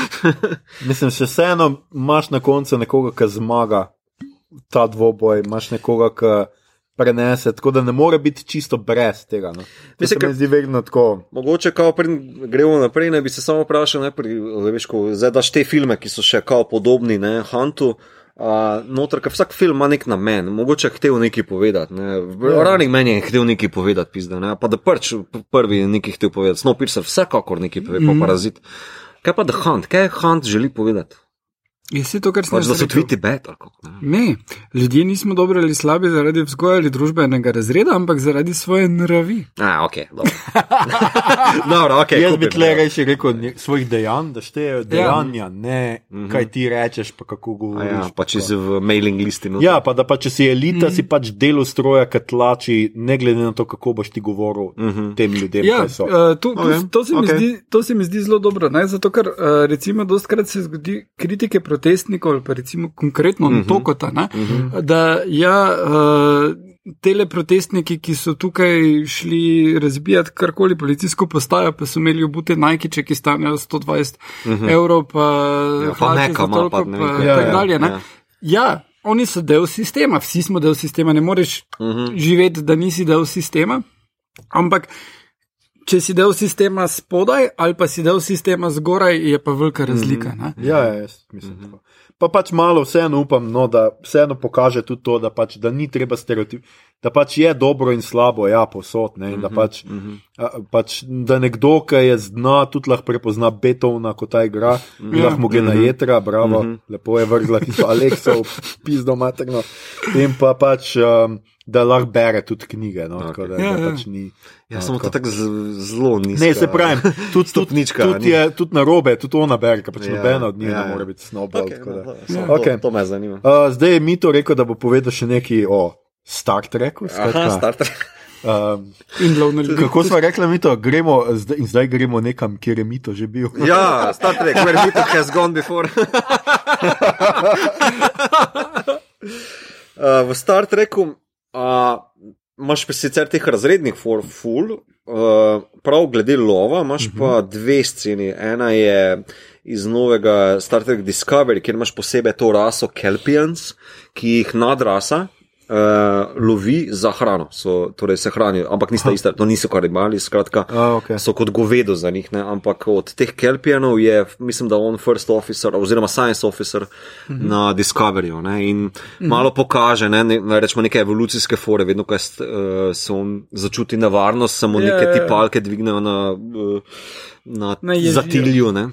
Mislim, še vseeno imaš na koncu nekoga, ki zmaga ta dvoboj, imaš nekoga, ki prenese, tako da ne more biti čisto brez tega. No. Mislim, se mi zdi vedno tako. Mogoče, pred, gremo naprej, ne bi se samo vprašal, ne, pri, veš, ko zdaj daš te filme, ki so še kao podobni, ne, Huntu. Uh, noter, ker vsak film ima nek namen, mogoče je hotel nekaj povedati. Ne. Ja. Running Man je hotel nekaj povedati, pizda, ne. pa da prč prvi je nekaj hotel povedati, Snowpiercer vsekakor nekaj pove, mm Mhm. -hmm. pa parazit. Kaj pa The Hunt, kaj Hunt želi povedati? Je vse to, kar sem Pač, da so tviti bed ali kako. ne. Ljudje nismo dobri ali slabi zaradi vzgoja ali družbenega razreda, ampak zaradi svoje naravi. A, ok, dobro. dobro, ok. Jaz bi kupim, tle ja. reči rekel svojih dejanj, da štejejo dejanja, ne Mhm. kaj ti rečeš, pa kako A govoriš. Ja, pa če si v mailing listi. No, Ja, pa da pa če si elita, si pač del ustroja, ki tlači, ne glede na to, kako boš ti govoril Mhm. tem ljudem, Ja, kaj so. uh, to, to, Ok, to, se mi ok. zdi, to se mi zdi zelo dobro. Ne? Zato, ker uh, recimo dostkrat se zgodi kritike protestnikov, ali pa recimo konkretno uh Mhm. -huh. Tokota, ne? uh -huh. da ja. Uh, Tele protestniki, ki so tukaj šli razbijati karkoli policijsko postajo, pa so imeli obute najkiče, ki stanejo 120 uh -huh. evrov, pa Mhm. Ja, pa hlače neka za ima, toliko, pa pa kaj. Ja, tako ja, dalje. ne. ja. Ja, oni so del sistema, vsi smo del sistema, ne moreš uh Mhm. -huh. živeti, da nisi del sistema. Ampak, če si del sistema spodaj ali pa si del sistema zgoraj, je pa velika razlika. Ne? Ja, ja, jaz mislim. Mhm. tako. pa pač malo vseeno upam, no, da vseeno pokaže tudi to, da, pač, da ni treba stereotip, da pač je dobro in slabo, ja, posod. Ne, da, pač, a, pač, da nekdo, ki je z dna, tudi lahko prepozna Beethovna, kot ta igra, Ja. lahko mu gre na jedra, bravo, lepo je vrgla tisto Aleksov, pizdo materno. In pa pač. Um, Da lahko bere tudi knjige. No, okay. da, Ja, da ja. pač ni, Ja, no, samo to tako. tako zelo nizko. Ne, se pravi, tudi, tudi, Stopnička, tudi, ni. je, tudi na robe, tudi ona bere, pač Ja, nobena od njih ja, ne ja. more biti snowball. Okay, tako da. no, Ja. Okej. to, to me zanima. Uh, zdaj je mi to rekel, da bo povedal še nekaj o Star Treku. Aha, Star Trek. um, In lov na ljudi. kako smo rekli, mi to gremo zdaj, in zdaj gremo nekam, kjer je mi to že bil. Ja, Star Trek, where Vito has gone before. uh, v Star Treku uh, imaš pa sicer teh razrednih for full, uh, prav glede lova, imaš pa dve sceni. Ena je iz novega Star Trek Discovery, kjer imaš posebej to raso Kelpians, ki jih nadrasa. Uh, lovi za hrano, so, torej se hranijo, ampak nista ista, to niso karibali, skratka, A, okej. so kot govedo za njih, ne? ampak od teh Kelpijanov je, mislim, da on first officer oziroma science officer mm -hmm. na Discoveryju ne? in mm -hmm. malo pokaže, ne, ne rečemo neke evolucijske fore, vedno, ko uh, se on začuti nevarnost, samo Ja, neke ja, ja. tipalke dvignejo na, uh, na Naježijo. zatilju. Ne?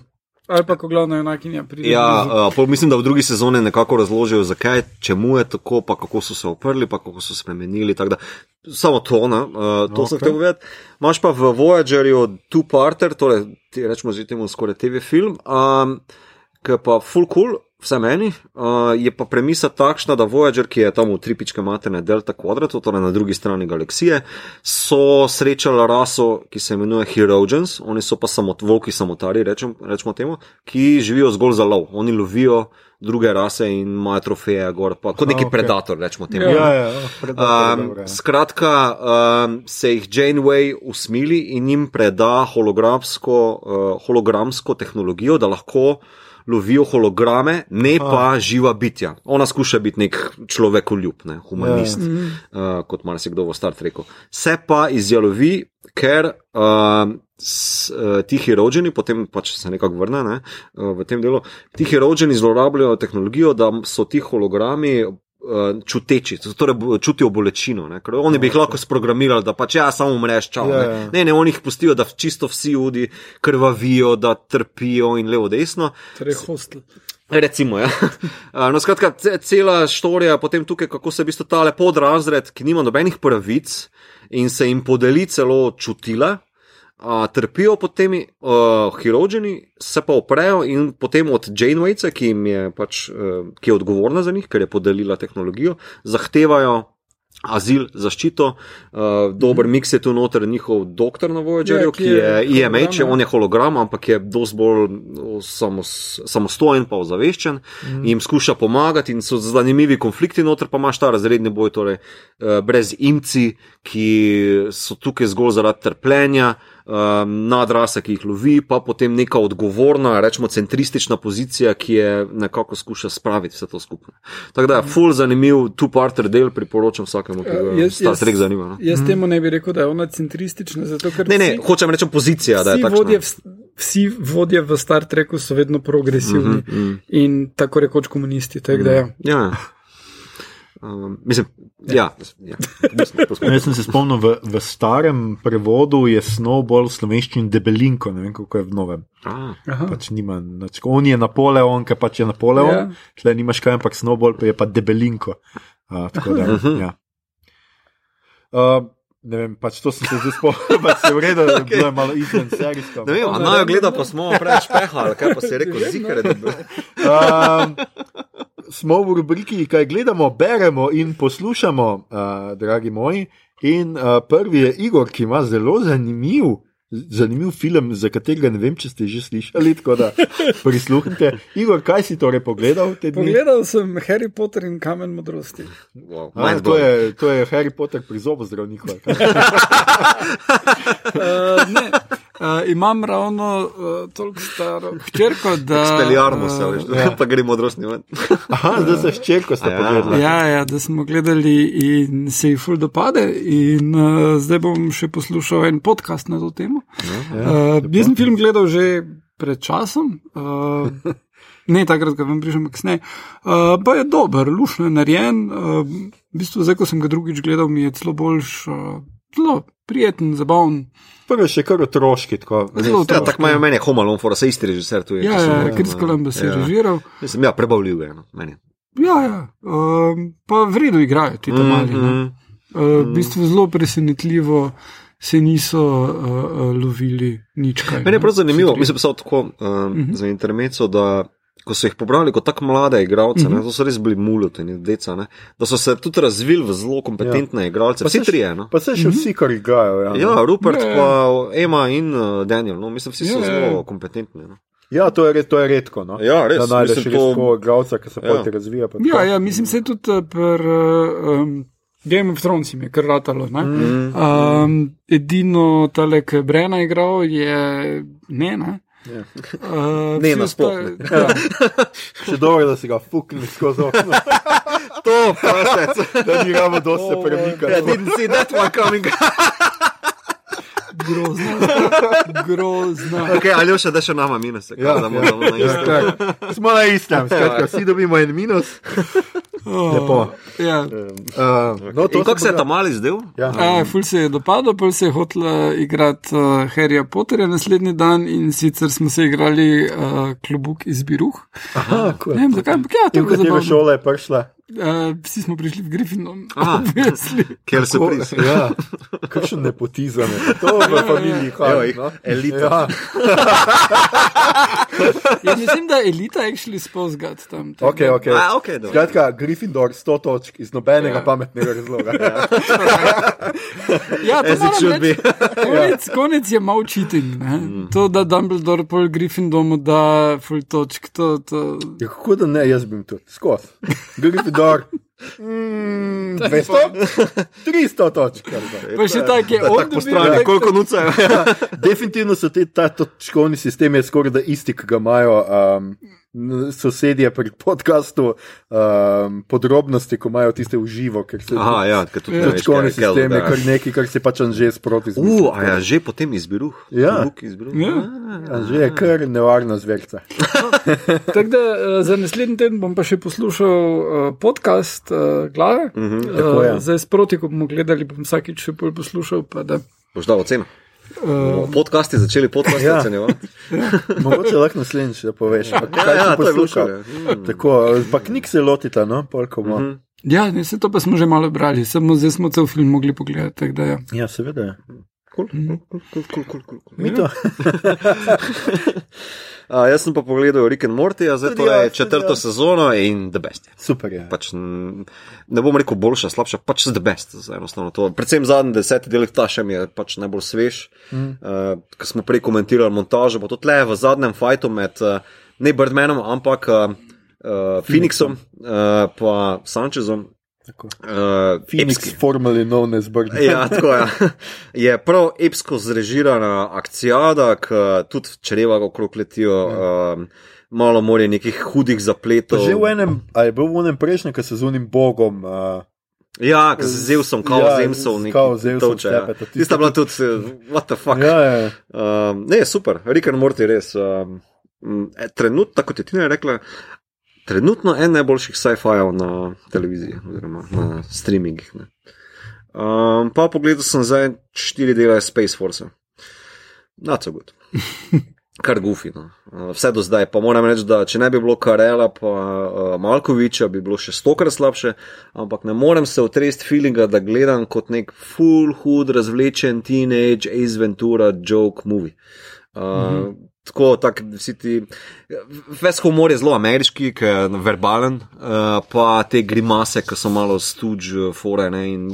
Ali pa, ko glavna junakinja pride. Ja, uh, pol mislim, da v drugi sezoni nekako razložijo, zakaj, čemu je tako, pa kako so se oprli, pa kako so spremenili. tako Da, samo to, ne, uh, to okay. sem Ok. hotel povedati. Imáš pa v Voyagerju two-parter, torej ti rečemo že temu skoraj TV film, um, ki je pa full cool. Vse meni uh, je pa premisa takšna, da Voyager, ki je tam v tri pičke materne delta kvadratu, torej na drugi strani galaksije, so srečali raso, ki se imenuje Herogens, oni so pa samot, volki samotari, rečem, rečemo temu, ki živijo zgolj za lov. Oni lovijo druge rase in imajo trofeje, gor, pa kot neki okay. ok. predator, rečemo temu. Ja. Ja, ja, oh, predator, Um, skratka, um, se jih Janeway usmili in jim preda hologramsko, uh, hologramsko tehnologijo, da lahko lovijo holograme, ne pa živa bitja. Ona skuša biti nek človekoljub, ne, humanist, ja. uh, kot marsikdo v Star Treku. Se pa izjalovi, ker uh, s, uh, ti heroženi, potem pač se nekako vrne ne, uh, v tem delu, ti heroženi zlorabljajo tehnologijo, da so ti hologrami čuteči, torej čutijo bolečino. Ne? Ker oni bi jih lahko sprogramirali, da pač ja, samo umreš, čau. Ja, Ne? ja. ne, ne, oni jih pustijo, da čisto vsi ljudi krvavijo, da trpijo in levo, desno. Torej, hostel. Recimo, ja. A, No, skratka, ce- cela štorija je potem tukaj, kako se v bistvu tale podrazred, ki nima nobenih pravic in se jim podeli celo čutila, a, trpijo pod temi uh, heroženi, se pa oprejo in potem od Janewayca, ki, je pač, uh, ki je odgovorna za njih, ker je podelila tehnologijo, zahtevajo. Azil, zaščito, uh, dober miks je tu noter njihov doktor na Voyagerju, Ja, ki ki je je IMH, hologram, on je hologram, ampak je dosti bolj samos, samostojen pa ozaveščen mm. in jim skuša pomagati in so zanimivi konflikti noter, pa imaš ta razredni boj, torej uh, brez imci, ki so tukaj zgolj zaradi trpljenja, um, nadrasa, ki jih lovi, pa potem neka odgovorna, rečemo centristična pozicija, ki je nekako skuša spraviti vse to skupaj. Tako da je full zanimiv two-parter del, priporočam vsakemu, ki Ja, ga jaz- Star Trek zanima. No. Jaz temu ne bi rekel, da je ona centristična, zato ker Ne, ne, vsi- hočem reči pozicija, da je Vsi takšna. vodje, v, vsi vodje v Star Treku so vedno progresivni uh -huh, uh -huh. in tako rekoč komunisti. Tak, uh -huh. Ja. Um, mislim, ja, ja. Mislim, to smo- Jaz sem se spomnil, v, v starem prevodu je Snowball v slovenščini debelinko, ne vem kako je v novem. A, ja. Pač nima, nač, on je Napoleon, ki pač je Napoleon, Ja. ja. tle nimaš kaj, ampak Snowball pa je pa debelinko. Uh, tako da, ja. Uh, ne vem, pač to sem se zdaj spomnil, pač se v redu, okay. bilo je malo izven serijsko. Ne vem, a naj jo gleda, pa smo preveč pehali, kaj pa si rekel, zikare, da. Um, smo v rubriki, kaj gledamo, beremo in poslušamo, uh, dragi moji. In uh, prvi je Igor, ki ima zelo zanimiv, zanimiv film, za katerega ne vem, če ste že slišali. Tako da prisluhnite. Igor, kaj si torej pogledal? Pogledal sem Harry Potter in kamen modrosti. Wow, A, to, je, to je Harry Potter pri zobozdravniku. Uh, ne, uh, imam ravno uh, toliko staro hčerko, da. Speljarmo se, veš, ja. pa gremo odrosni ven. Aha, zdaj se ščerko ste ja. pogledali. Ja, ja, da smo gledali in se ji ful dopade. In uh, zdaj bom še poslušal en podcast na to temo. Ja, Uh, jaz sem film gledal že pred časom. Uh, ne takrat, ko vam prišem kasneje. Uh, pa je dober, lušno je narejen. Uh, v bistvu, zdaj, ko sem ga drugič gledal, mi je celo boljš, uh, zelo prijeten, zabaven. Prvo je še kar otroški. Tako, Zelo Ja, otroški. tako imajo meni Home Alone, for se isti režiser tu je. Ja, ja, Chris no. Columbus je Ja. režiral. Mislim, ja, prebavljiv je. No, meni. Ja, ja. Um, pa v redu igrajo ti tam mali. Mm Mhm. uh, v bistvu zelo presenetljivo se niso uh, uh, lovili nič kaj. Meni je prav zanimivo, mislim, da so tako um, Mhm. za intermeco, da ko so jih pobrali kot tako mlade igralce, Mhm. ne, to so res bili muloteni, deca, ne, da so se tudi razvili v zelo kompetentne igralce, Pa vsi trije. No. Pa se še vsi, kar igrajo. Ja, Ja, Rupert, Ja, ja. pa Ema in uh, Daniel, no, mislim, vsi so Ja, ja, ja. zelo kompetentni. No. ja to, je, to je redko. No? Ja, res, da najdeš mislim, res to- igralca, ki se Ja. ja. razvija. pa Ja, tako. ja, mislim, se tudi pri uh, um, Game of Thrones je kar ratalo. ne. Mm. Um, edino ki je Brena igral, je ne. ne? Ja. Uh, Ne, ne. Ja. Še dobro, da si ga fuknil skozi okno, To, pasec. da ni ramo dosti Oh, I premikati. didn't see that one coming. Grozno. Grozno. okay, ali še da še nama minus, Ja, da moramo na Ja, isto. tako. Smo na istem, skratka, vsi dobimo en minus. Oh, Lepo. Ja. Uh, no, kako se je tam mali zdel? Ja. A, ful se je dopadlo, pa se je hotela igrati uh, Harryja Potterja naslednji dan in sicer smo se igrali uh, klubuk iz Biruh. Aha, cool. Ne vem zakaj, ampak ja, to je v katero zabavno. šolo je prišla? Uh, vsi smo prišli v Griffindom. Aha. obviously. Ker se Ko- pris. Ja, kakšen nepotizem je. To v familiji Evo haja. jih, No? elita. Ja. Ja, mislim, da je elita actually spozgat tam. tako Okay, okay. A, ok, dobro. Skratka, Gryffindor 100 točk iz nobenega Ja. pametnega razloga. Ja, to it moram should reči, konec, konec je mal cheating. Ne? Mm. To, da Dumbledore pol Gryffindomu da full točk, to, to, Ja, kako da ne, jaz bi jim tudi skozi. Gryffindor. Mm, 200? 300 točk. pa še tak je on Tako po strani, tak- koliko nucajo. Ja, definitivno so te, ta točkovni sistem je skoraj da isti, ki ga imajo um, sosedje pri podkastu, um, podrobnosti, ko imajo tiste v živo, ker se Aha, ja, ker tudi točkovni sistem je kar nekaj, kar se pač že sproti U, zgodi. a ja, že potem izbiru. Ja. izbiru. Ja. Že je kar nevarna zverca. Tako da uh, za naslednji teden bom pa še poslušal uh, podcast uh, Glave. Uh -huh, tako je. Zdaj sproti, ko bomo gledali, bom vsakič še bolj poslušal. Pa da, Boš dal oceno. Uh, Podcasti začeli podcast Ja. ocenjevati. Mogoče lahko naslednjič da poveš. Ja, kaj ja, si to je šele. Mm. Tako, pa knjig se lotita, no, polko bo. Mhm. ja, ne, se to pa smo že malo brali, samo zdaj smo cel film mogli pogledati. Da, ja. Ja, seveda je. Kul, kul, kul, kul, kul, kul, kul. Mi to. A, jaz sem pa pogledal Rick and Morty, a zdaj to je četrto jaz. sezono in the best. Super je. Pač, ne bom rekel boljša, slabša, pač the best. enostavno to. Predvsem zadnji deseti del ta še mi je pač najbolj svež. Mm. Uh, Ker smo prej komentirali montažo, pa tudi le v zadnjem fajtu med uh, ne Birdmanom, ampak uh, uh, Phoenixom uh, pa Sanchezom. Uh, Phoenix, epski. formerly known as Bird. Ja, tako je. Je prav epsko zrežirana akcija, ki tudi čreva okrog letijo, um, malo more nekih hudih Pa zapletov. že v enem, a je bil v enem prejšnjem, ki se z unim bogom. Uh, Ja, z Zeusom, kao Ja, ja, Zemsov, z kao Zeusom toče. Ja. tisto Tista bila tudi, eh, what the fuck. ja, ja. Um, ne, super, Rick and Morty res. Um, mm, e, trenutno, kot je Tina rekla, trenutno en najboljših sci-fijev na televiziji, oziroma na streamingih. ne. Um, pa pogledal sem zdaj štiri dele Space Force. Not so good. Kar gufi. No. Uh, Vse do zdaj, pa moram reči, da če ne bi bilo Karela, pa uh, Malkoviča, bi bilo še stokrat slabše, ampak ne morem se otresti feelinga, da gledam kot nek full hood, razvlečen teenage Ace Ventura joke movie. Uh, -hmm. Tako, tak, vsi ti, ves humor je zelo ameriški, ki je verbalen, uh, pa te grimase, ki so malo stuž, fore. Ne, in,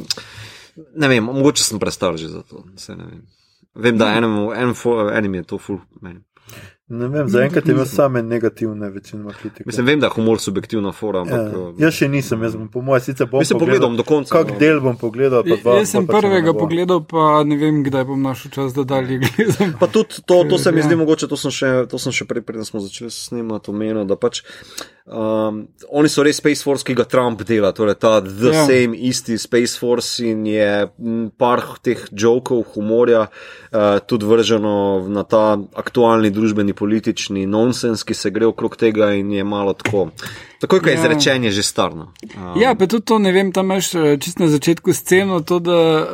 ne vem, mogoče sem prestar že za to. Vem. Vem, da enemu, enem, fo- enim je to full. Meni. Ne vem, zaenkrat ima same negativne večinoma kritike. Mislim, vem, da je humor subjektivna fora, ampak. ja, uh, jaz še nisem, jaz bom po mojem sicer bom Mislim, pogledam do konca. Kak no. del bom pogledal, pa Ja, dva. jaz sem pa prvega bo. pogledal, pa ne vem, kdaj bom našel čas, da dalje gledam. Pa tudi to, to se mi Ja. zdi mogoče, to sem še, to sem še prej, preden smo začeli snemati, omenil, da pač um, oni so res Space Force, ki ga Trump dela, torej ta The Ja. ja. Same, isti Space Force in je par teh jokov, humorja uh, tudi vrženo na ta aktualni družbeni politični nonsens, ki se gre okrog tega in je malo tako. Tako je Ja. izrečenje, že starno. Um, Ja, pa tudi to ne vem, tam imaš eh, čisto na začetku sceno, to, da uh,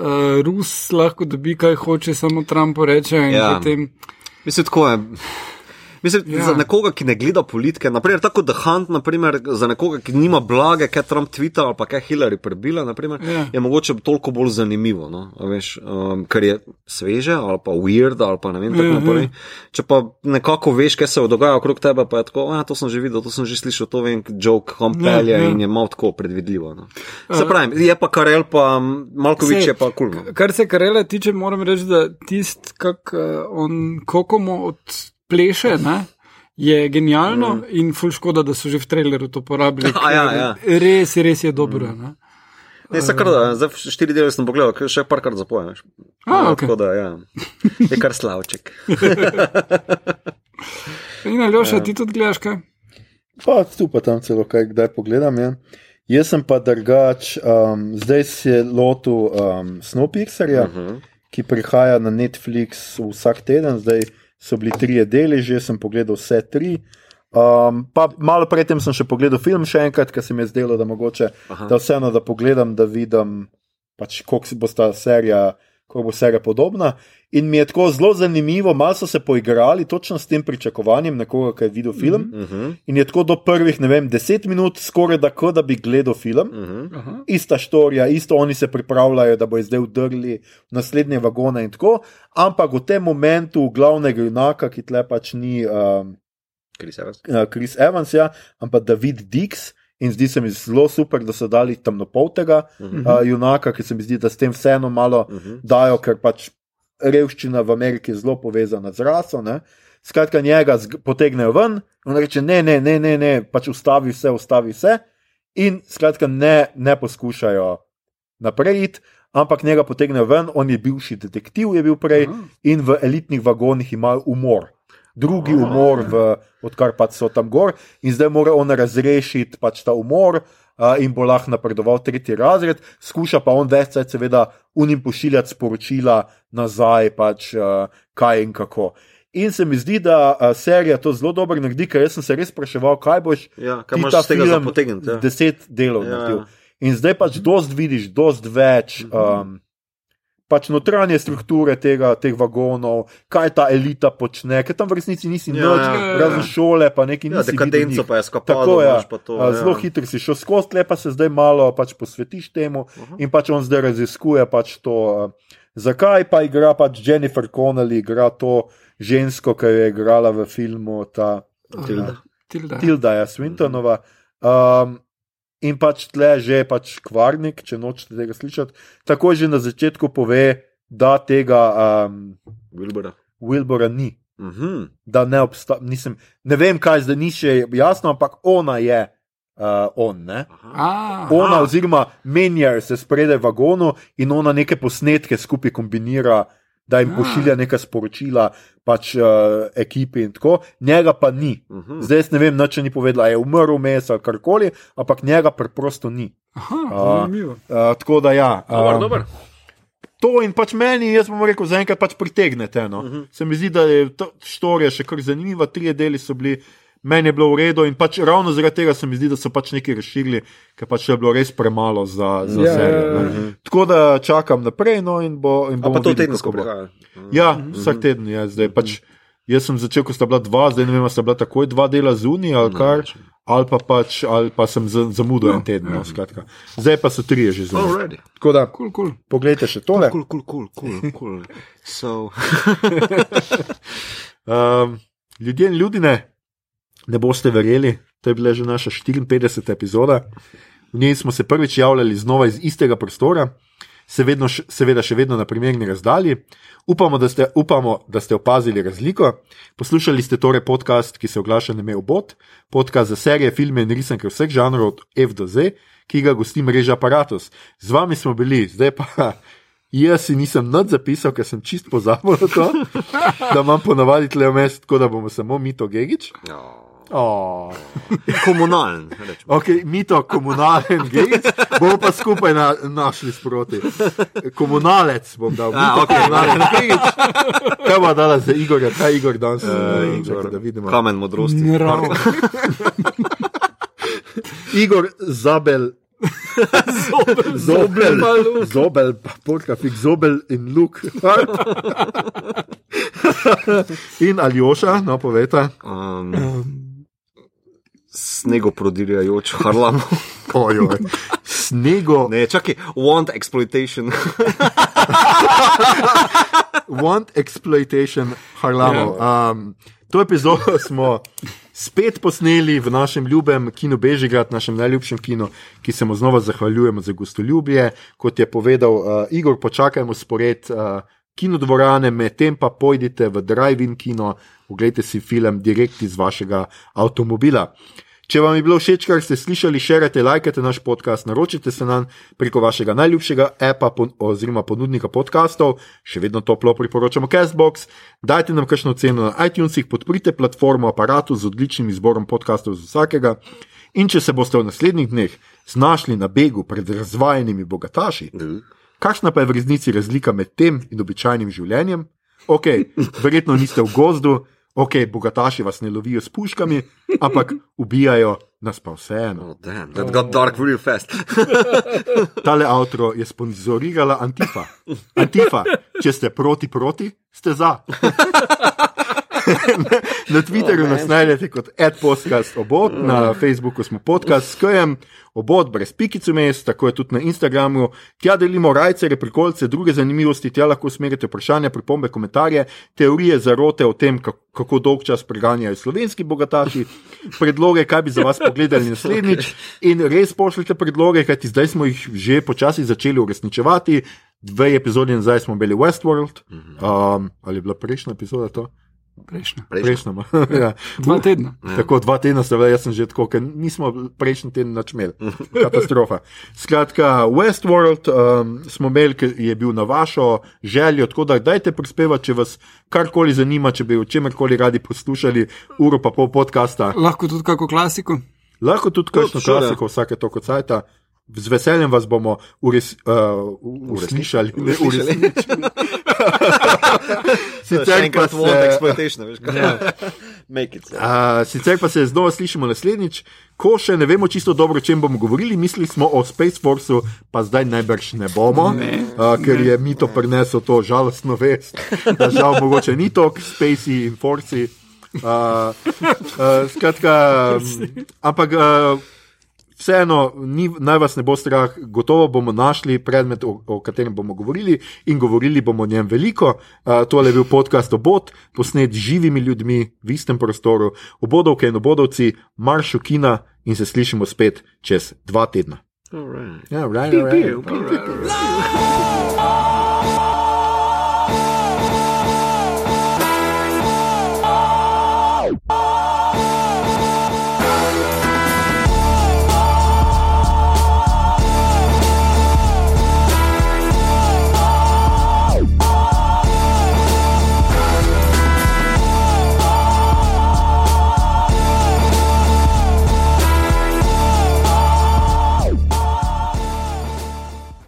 Rus lahko dobi, kaj hoče, samo Trumpu reče. in Ja. Potem, Mislim, tako je. Mislim, ja. Za nekoga, ki ne gleda politike, naprimer, tako da Hunt, naprimer, za nekoga, ki nima blage, kaj Trump tvita ali pa kaj Hillary prebila, naprimer, Ja. je mogoče toliko bolj zanimivo, no? a veš, um, ker je sveže ali pa weird ali pa ne vem tako Ja, naprej. ja. Če pa nekako veš, kaj se dogaja okrog tebe, pa je tako, ja, to sem že videl, to sem že slišal, to vem, joke, kompelje Ja, ja, in je malo tako predvidljivo. No? Se pravi, je pa Karel, pa Malkovič Sej, je pa kulno. Cool, no. Kar se Karela tiče, moram reči, da tist, kak uh, on kokomo odpleše, ne, je genialno mm. in ful škoda, da so že v traileru to porabili. A ja, ja. Res, res je dobro. Mm. Ne, se kar da, zdaj štiri dele sem pogledal, še parkrat zapoješ. A, okej. Tako da, ja. Je kar slavček. In Aljoša, ti tudi gledaš kaj? Pa tu pa tam celo kaj, kdaj pogledam. Ja. Jaz sem pa drugač, um, zdaj se je lotil um, Snowpiercerja, uh -huh. ki prihaja na Netflix vsak teden, zdaj so bili tri deli, že sem pogledal vse tri. Um, pa malo predtem sem še pogledal film, še enkrat, ker se mi je zdelo, da mogoče, Aha. da vseeno, da pogledam, da vidim, pač, koliko si bo ta serija, kako bo serija podobna. In mi je tako zelo zanimivo, malo so se poigrali točno s tem pričakovanjem nekoga, ki je videl film. Mm -hmm. Uh In je tako do prvih, ne vem, deset minut, skoraj da, kot da bi gledal film. uh -huh. Aha. Ista štorija, isto oni se pripravljajo, da bo zdaj vdrli v naslednje vagone in tako. Ampak v tem momentu glavnega junaka, ki tle pač ni um, Chris Evans. uh, Chris Evans, ja, ampak David Dix. In zdi se mi zelo super, da so dali temnopoltega uh -huh. uh, junaka, ki se mi zdi, da s tem vseeno malo uh -huh. dajo, ker pač revščina v Ameriki je zelo povezana z raso. Ne? Skratka, njega potegnejo ven in reče: ne, ne, ne, ne, ne, pač ustavi vse, ustavi vse. In skratka, ne, ne poskušajo naprej iti, ampak njega potegnejo ven, on je bivši detektiv, je bil prej Aha. in v elitnih vagonih ima umor. Drugi umor, v, odkar pač so tam gor, in zdaj mora on razrešiti pač ta umor, uh, in bo lahko napredoval tretji razred, skuša pa on več, seveda, unim pošiljati sporočila nazaj, pač uh, kaj in kako. In se mi zdi, da uh, serija to zelo dobro naredi, ker sem se res spraševal, kaj boš Ja, kaj ti ta film zapotegniti? Ja. deset delov Ja, naredil. ja. In zdaj pač dost vidiš, dost več. Um, Pač notranje strukture tega, teh vagonov, kaj ta elita počne, ker tam v resnici nisi Ja, nič, ja, ja. razen šole, pa neki Ja, dekadenco pa je skapalo, pa to. a, ja. zelo hitro si šel skozi, tle pa se zdaj malo pač posvetiš temu Aha. in pač on zdaj raziskuje pač to. Zakaj pa igra pač Jennifer Connelly, igra to žensko, ki jo je igrala v filmu ta Tilda. Tilda. Tilda je Swintonova. Um, in pač tle že pač kvarnik, če nočete tega slišati, tako že na začetku pove, da tega um, Wilbura. Wilbora ni, Mhm. da ne obstaja. Ne vem, kaj zdaj ni še jasno, ampak ona je. Uh, on, ne? A, ona, Aha. oziroma menjar se spredaj v vagonu in ona neke posnetke skupaj kombinira, da jim pošilja neka sporočila, pač uh, ekipi in tako, njega pa ni. Mhm. Zdaj jaz ne vem, če ni povedala, je umrl mes ali karkoli, ampak njega preprosto ni. aha, zanimivo. Uh, tako da ja. Dobar, um, dobar. To in pač meni, jaz bom rekel, zaenkrat pač pritegnete. No. Uh Mhm. -huh. Se mi zdi, da je to štorija še kar zanimiva, tri deli so bili. Meni je bilo v redu in pač ravno zaradi tega se mi zdi, da so pač nekaj razširili, ker pač je bilo res premalo za, za Ja, serijo. ja, ja. ne. Tako da čakam naprej no, in bo. In pa to tedensko prihaja. Ja, vsak teden je zdaj. Pač, jaz sem začel, ko sta bila dva, zdaj ne vem, ali sta bila takoj dva dela zunaj ali kar. Ali pa, pač, ali pa sem za- zamudil en teden, no, skratka. Zdaj pa so tri že. Already. Tako da, Kul, kul. poglejte še tole. Cool, cool, cool, cool, cool. So, Um, ljudje in ljudine, ne boste verjeli, to je bila že naša 54. epizoda. V njej smo se prvič javljali znova iz istega prostora, se vedno, seveda še vedno na primerni razdalji. Upamo da, ste, upamo, da ste opazili razliko. Poslušali ste torej podcast, ki se oglaša na ime Bot, podcast za serije, filme in risanke vseh žanrov od F do Z, ki ga gosti mreža Apparatus. Z vami smo bili, zdaj pa. Jaz si nisem nad zapisal, ker sem čist pozabil na to, da imam ponavadi tle vmes, tako da bomo samo mi to Gegič. ja. Oh. Komunalen. rečemo. Ok, mito komunalen gejc, bomo pa skupaj na, našli sproti. Komunalec bom dal, A, mito okej. komunalen gejc. Kaj bo dala za Igorja, kaj Igor danes? Uh, Uh, Igor, da vidimo. kamen modrosti. Mrav. Igor Zabel. Zobel, zobel, polka, fik zobel in luk. in Aljoša, no poveta. Um, Snego prodirjajoč harlam. Ojoj. Snego, Ne, čakaj, want exploitation. want exploitation Harlamov. Um, to epizodo smo spet posneli v našem ljubem kinu Bežigrad, našem najljubšem kinu, ki se mu znova zahvaljujemo za gostoljubje. Kot je povedal uh, Igor, počakajmo spored uh, kinodvorane, medtem pa pojdite v drive-in kino, oglejte si film direkt iz vašega avtomobila. Če vam je bilo všeč, kar ste slišali, širite, lajkajte naš podcast, naročite se nam preko vašega najljubšega appa pon oziroma ponudnika podkastov, še vedno toplo priporočamo Castbox, dajte nam kakšno ceno na iTunesih, podprite platformo aparatu z odličnim izborom podkastov za vsakega. In če se boste v naslednjih dneh znašli na begu pred razvajenimi bogataši, kakšna pa je v resnici razlika med tem in običajnim življenjem? Ok, verjetno niste v gozdu, ok, bogataši vas ne lovijo s puškami, ampak ubijajo nas pa vseeno. Oh, damn, that got dark real fast. Tale avto je sponzorirala Antifa. Antifa, če ste proti, proti, ste za. na Twitterju nas najdete kot adpodcast obod, na Facebooku smo podcast s KM, obod brez pikic vmes, tako je tudi na Instagramu. Tja delimo rajce, prekolce, druge zanimivosti, tja lahko usmerite vprašanja, pripombe, komentarje, teorije zarote o tem, kako dolg čas preganjajo slovenski bogataši, predloge, kaj bi za vas pogledali naslednjič. In res pošljite predloge, kajti zdaj smo jih že počasi začeli uresničevati. Dve epizodi nazaj smo bili Westworld, um, ali je bila prejšnja epizoda to? Prejšnja. Prejšnja. ma. ja. Dva tedna. Tako dva tedna ste jaz sem že tako, ker nismo prejšnji teden nič imeli. Katastrofa. Skratka, Westworld um, smo imeli, ki je bil na vašo željo, tako da dajte prispevati, če vas karkoli zanima, če bi o čemerkoli radi poslušali uro pa pol podcasta. Lahko tudi kako klasiko. Lahko tudi kakšno klasiko vsake toliko cajta. Z veseljem vas bomo ures, uh, uslišali. Ne, uresničili. Sicer pa se, veš kaj. Make it. so. uh, sicer pa se znova slišimo naslednjič, ko še ne vemo čisto dobro, o čem bomo govorili. Mislili smo o Space Forceu, pa zdaj najbrž ne bomo, Ne, uh, ker je mito prinesel to žalostno vest, da žal mogoče ni to, Spacey in Forci. Uh, uh, skratka, ampak. Uh, Vseeno, ni, naj vas ne bo strah, gotovo bomo našli predmet, o, o katerem bomo govorili in govorili bomo o njem veliko. Uh, tole je bil podcast Obod, posnet z živimi ljudmi v istem prostoru, obodovke in obodovci, marš v kina in se slišimo spet čez dva tedna. All right. Ja, right, right, right. All right.